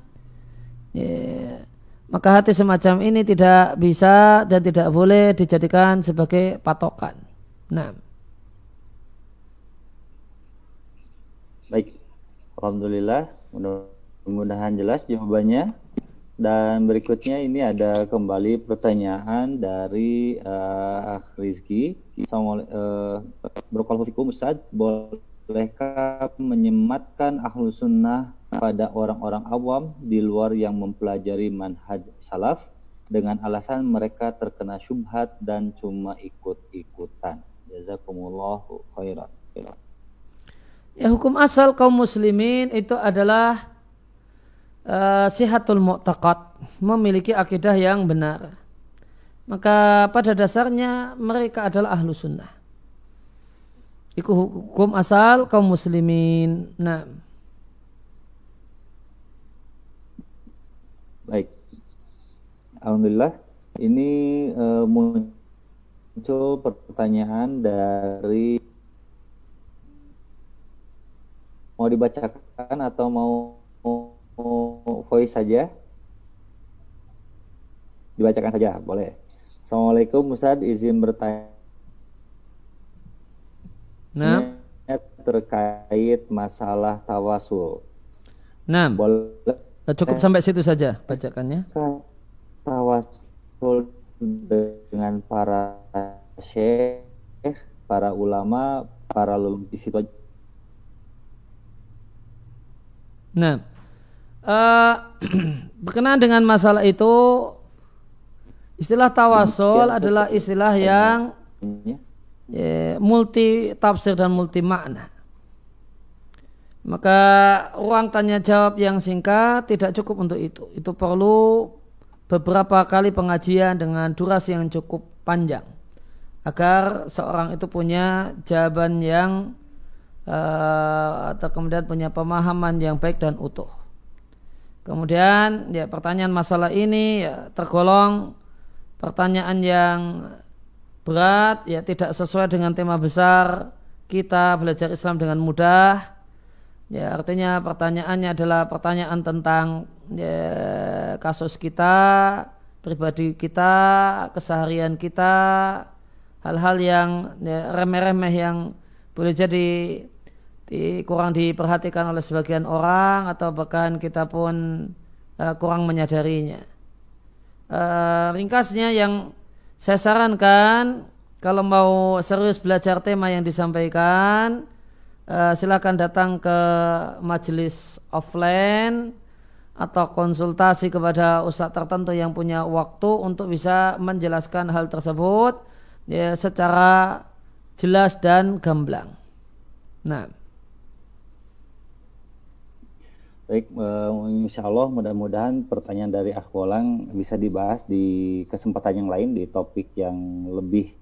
ya, maka hati semacam ini tidak bisa dan tidak boleh dijadikan sebagai patokan. Nah. Baik, Alhamdulillah, mudah-mudahan jelas jawabannya. Dan berikutnya ini ada kembali pertanyaan dari uh, Rizky. Uh, Ustaz, bolehkah menyematkan ahlu sunnah pada orang-orang awam di luar yang mempelajari manhaj salaf dengan alasan mereka terkena syubhat dan cuma ikut-ikutan. Jazakumullahu khairan. Ya hukum asal kaum muslimin itu adalah uh, sihatul mu'taqad memiliki akidah yang benar maka pada dasarnya mereka adalah ahlu sunnah itu hukum asal kaum muslimin nah baik. Alhamdulillah ini uh, muncul pertanyaan dari mau dibacakan atau mau voice saja? Dibacakan saja boleh. Assalamualaikum Ustaz. Izin bertanya nah terkait masalah tawasul. Nah boleh cukup sampai situ saja bacakannya. Tawasul dengan para syekh para ulama para di situ Nah, uh, berkenaan dengan masalah itu istilah tawasul ya, adalah istilah yang ya, multi tafsir dan multi makna. Maka ruang tanya jawab yang singkat tidak cukup untuk itu. Itu perlu beberapa kali pengajian dengan durasi yang cukup panjang. agar seorang itu punya jawaban yang uh, atau kemudian punya pemahaman yang baik dan utuh. Kemudian ya pertanyaan masalah ini ya, tergolong pertanyaan yang berat ya tidak sesuai dengan tema besar kita belajar Islam dengan mudah. Ya artinya pertanyaannya adalah pertanyaan tentang ya, kasus kita, pribadi kita, keseharian kita, hal-hal yang ya, remeh-remeh yang boleh jadi di, kurang diperhatikan oleh sebagian orang atau bahkan kita pun uh, kurang menyadarinya. Uh, ringkasnya yang saya sarankan kalau mau serius belajar tema yang disampaikan uh, silakan datang ke majelis offline atau konsultasi kepada ustadz tertentu yang punya waktu untuk bisa menjelaskan hal tersebut ya, secara jelas dan gamblang. Nah. Baik, insya Allah mudah-mudahan pertanyaan dari Akhwolang bisa dibahas di kesempatan yang lain di topik yang lebih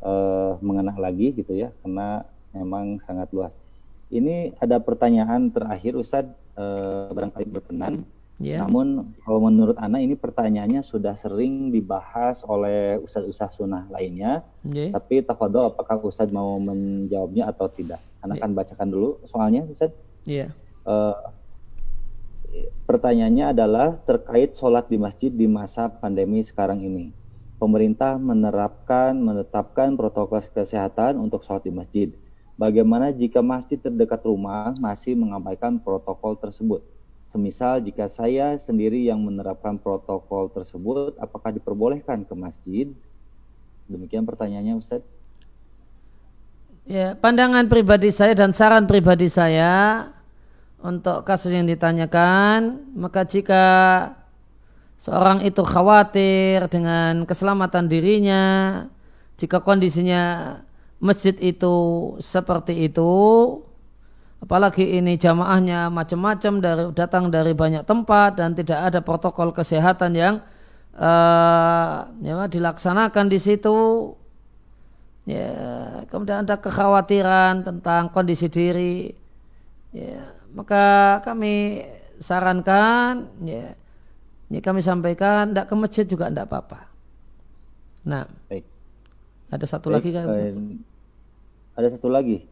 uh, mengena lagi gitu ya, karena memang sangat luas. Ini ada pertanyaan terakhir Ustadz, uh, barangkali berkenan. Yeah. Namun kalau menurut Ana ini pertanyaannya sudah sering dibahas oleh ustadz-ustadz sunnah lainnya. Yeah. Tapi tafadol apakah ustadz mau menjawabnya atau tidak? Ana yeah. akan bacakan dulu soalnya ustadz. Yeah. Uh, pertanyaannya adalah terkait sholat di masjid di masa pandemi sekarang ini. Pemerintah menerapkan, menetapkan protokol kesehatan untuk sholat di masjid. Bagaimana jika masjid terdekat rumah masih mengabaikan protokol tersebut? Semisal jika saya sendiri yang menerapkan protokol tersebut, apakah diperbolehkan ke masjid? Demikian pertanyaannya Ustaz. Ya, pandangan pribadi saya dan saran pribadi saya untuk kasus yang ditanyakan, maka jika seorang itu khawatir dengan keselamatan dirinya, jika kondisinya masjid itu seperti itu, apalagi ini jamaahnya macam-macam dari datang dari banyak tempat dan tidak ada protokol kesehatan yang uh, ya, dilaksanakan di situ. Ya kemudian ada kekhawatiran tentang kondisi diri. Ya maka kami sarankan ya ini kami sampaikan tidak ke masjid juga tidak apa-apa. Nah Baik. ada satu Baik, lagi kan ada satu lagi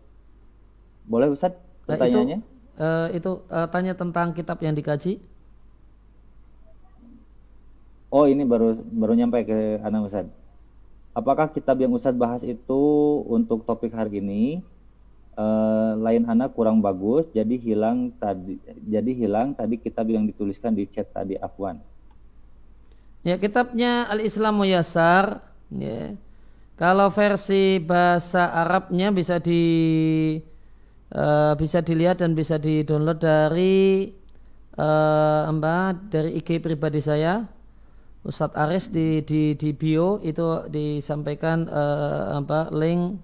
boleh Ustaz pertanyaannya? Nah, itu, uh, itu uh, tanya tentang kitab yang dikaji. Oh ini baru baru nyampe ke anak Ustaz. Apakah kitab yang Ustaz bahas itu untuk topik hari ini uh, lain anak kurang bagus jadi hilang tadi jadi hilang tadi kitab yang dituliskan di chat tadi Afwan. Ya kitabnya Al Islamu Yasar ya. Kalau versi bahasa Arabnya bisa di uh, bisa dilihat dan bisa di-download dari uh, apa dari IG pribadi saya Ustadz Aris di di di bio itu disampaikan uh, apa link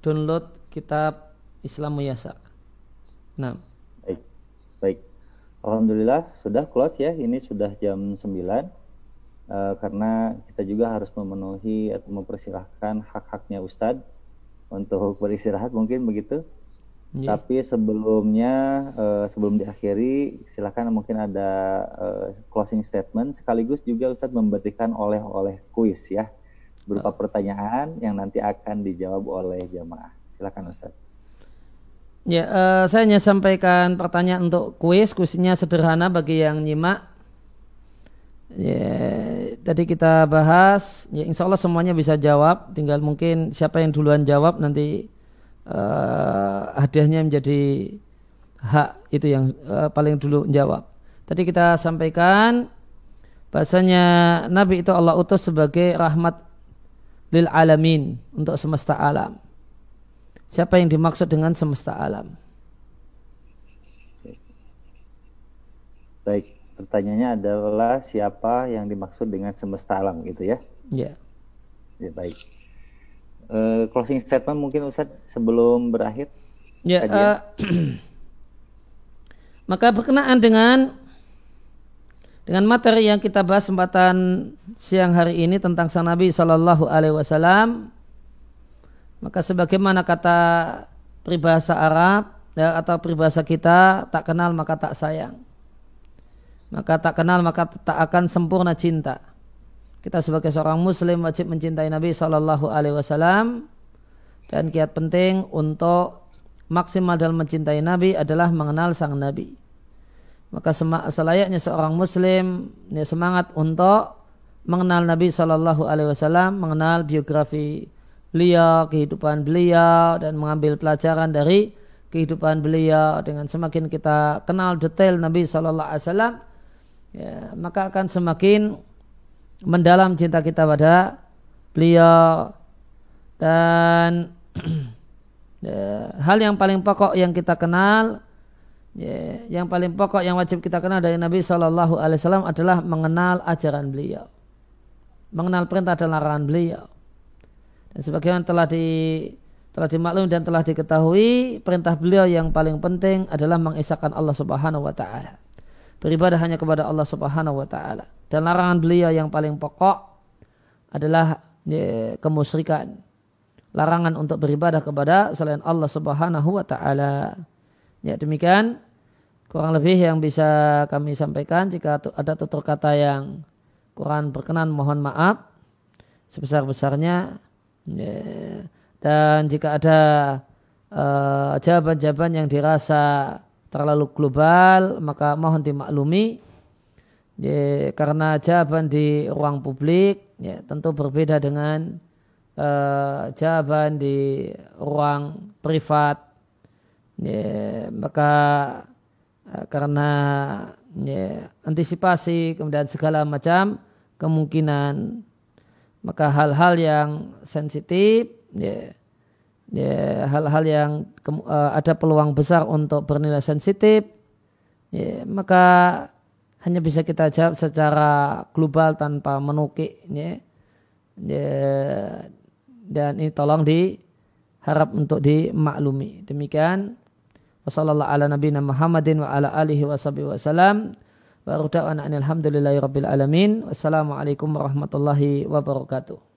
download kitab Islam Muyasa. Nah, baik. Baik. Alhamdulillah sudah close ya. Ini sudah jam 9. Uh, karena kita juga harus memenuhi atau mempersilahkan hak-haknya Ustadz untuk beristirahat mungkin begitu. Yeah. Tapi sebelumnya uh, sebelum diakhiri silakan mungkin ada uh, closing statement sekaligus juga Ustadz memberikan oleh-oleh kuis ya berupa oh. pertanyaan yang nanti akan dijawab oleh jamaah. Silakan Ustadz. Ya, uh, saya hanya sampaikan pertanyaan untuk kuis. Kuisnya sederhana bagi yang nyimak. Ya, tadi kita bahas. Ya, insya Allah semuanya bisa jawab. Tinggal mungkin siapa yang duluan jawab nanti uh, hadiahnya menjadi hak itu yang uh, paling dulu jawab. Tadi kita sampaikan bahasanya Nabi itu Allah utus sebagai rahmat lil alamin untuk semesta alam. Siapa yang dimaksud dengan semesta alam? Baik, pertanyaannya adalah siapa yang dimaksud dengan semesta alam gitu ya? Ya. Ya baik uh, closing statement mungkin Ustaz sebelum berakhir? Ya, uh, maka berkenaan dengan dengan materi yang kita bahas kesempatan siang hari ini tentang sang Nabi Shallallahu Alaihi Wasallam, Maka sebagaimana kata peribahasa Arab ya, atau peribahasa kita tak kenal maka tak sayang. Maka tak kenal maka tak akan sempurna cinta. Kita sebagai seorang muslim wajib mencintai Nabi Shallallahu alaihi wasallam dan kiat penting untuk maksimal dalam mencintai Nabi adalah mengenal sang Nabi. Maka selayaknya seorang muslim ya, semangat untuk mengenal Nabi Shallallahu alaihi wasallam, mengenal biografi beliau, kehidupan beliau dan mengambil pelajaran dari kehidupan beliau dengan semakin kita kenal detail Nabi Shallallahu Alaihi Wasallam ya, maka akan semakin mendalam cinta kita pada beliau. Dan ya, hal yang paling pokok yang kita kenal ya, yang paling pokok yang wajib kita kenal dari Nabi Shallallahu Alaihi Wasallam adalah mengenal ajaran beliau. Mengenal perintah dan larangan beliau. Dan sebagaimana telah di telah dimaklum dan telah diketahui perintah beliau yang paling penting adalah mengisahkan Allah Subhanahu wa taala. Beribadah hanya kepada Allah Subhanahu wa taala. Dan larangan beliau yang paling pokok adalah ya, kemusyrikan. Larangan untuk beribadah kepada selain Allah Subhanahu wa taala. Ya demikian kurang lebih yang bisa kami sampaikan jika ada tutur kata yang kurang berkenan mohon maaf sebesar-besarnya Ya. Dan jika ada uh, jawaban-jawaban yang dirasa terlalu global, maka mohon dimaklumi. Ya, karena jawaban di ruang publik ya, tentu berbeda dengan uh, jawaban di ruang privat. Ya, maka uh, karena ya, antisipasi kemudian segala macam kemungkinan maka hal-hal yang sensitif ya, ya hal-hal yang uh, ada peluang besar untuk bernilai sensitif ya, maka hanya bisa kita jawab secara global tanpa menukik ya, ya, dan ini tolong diharap untuk dimaklumi demikian wasallallahu ala Muhammadin wa ala alihi wasallam Wa rabbil alamin. Wassalamualaikum warahmatullahi wabarakatuh.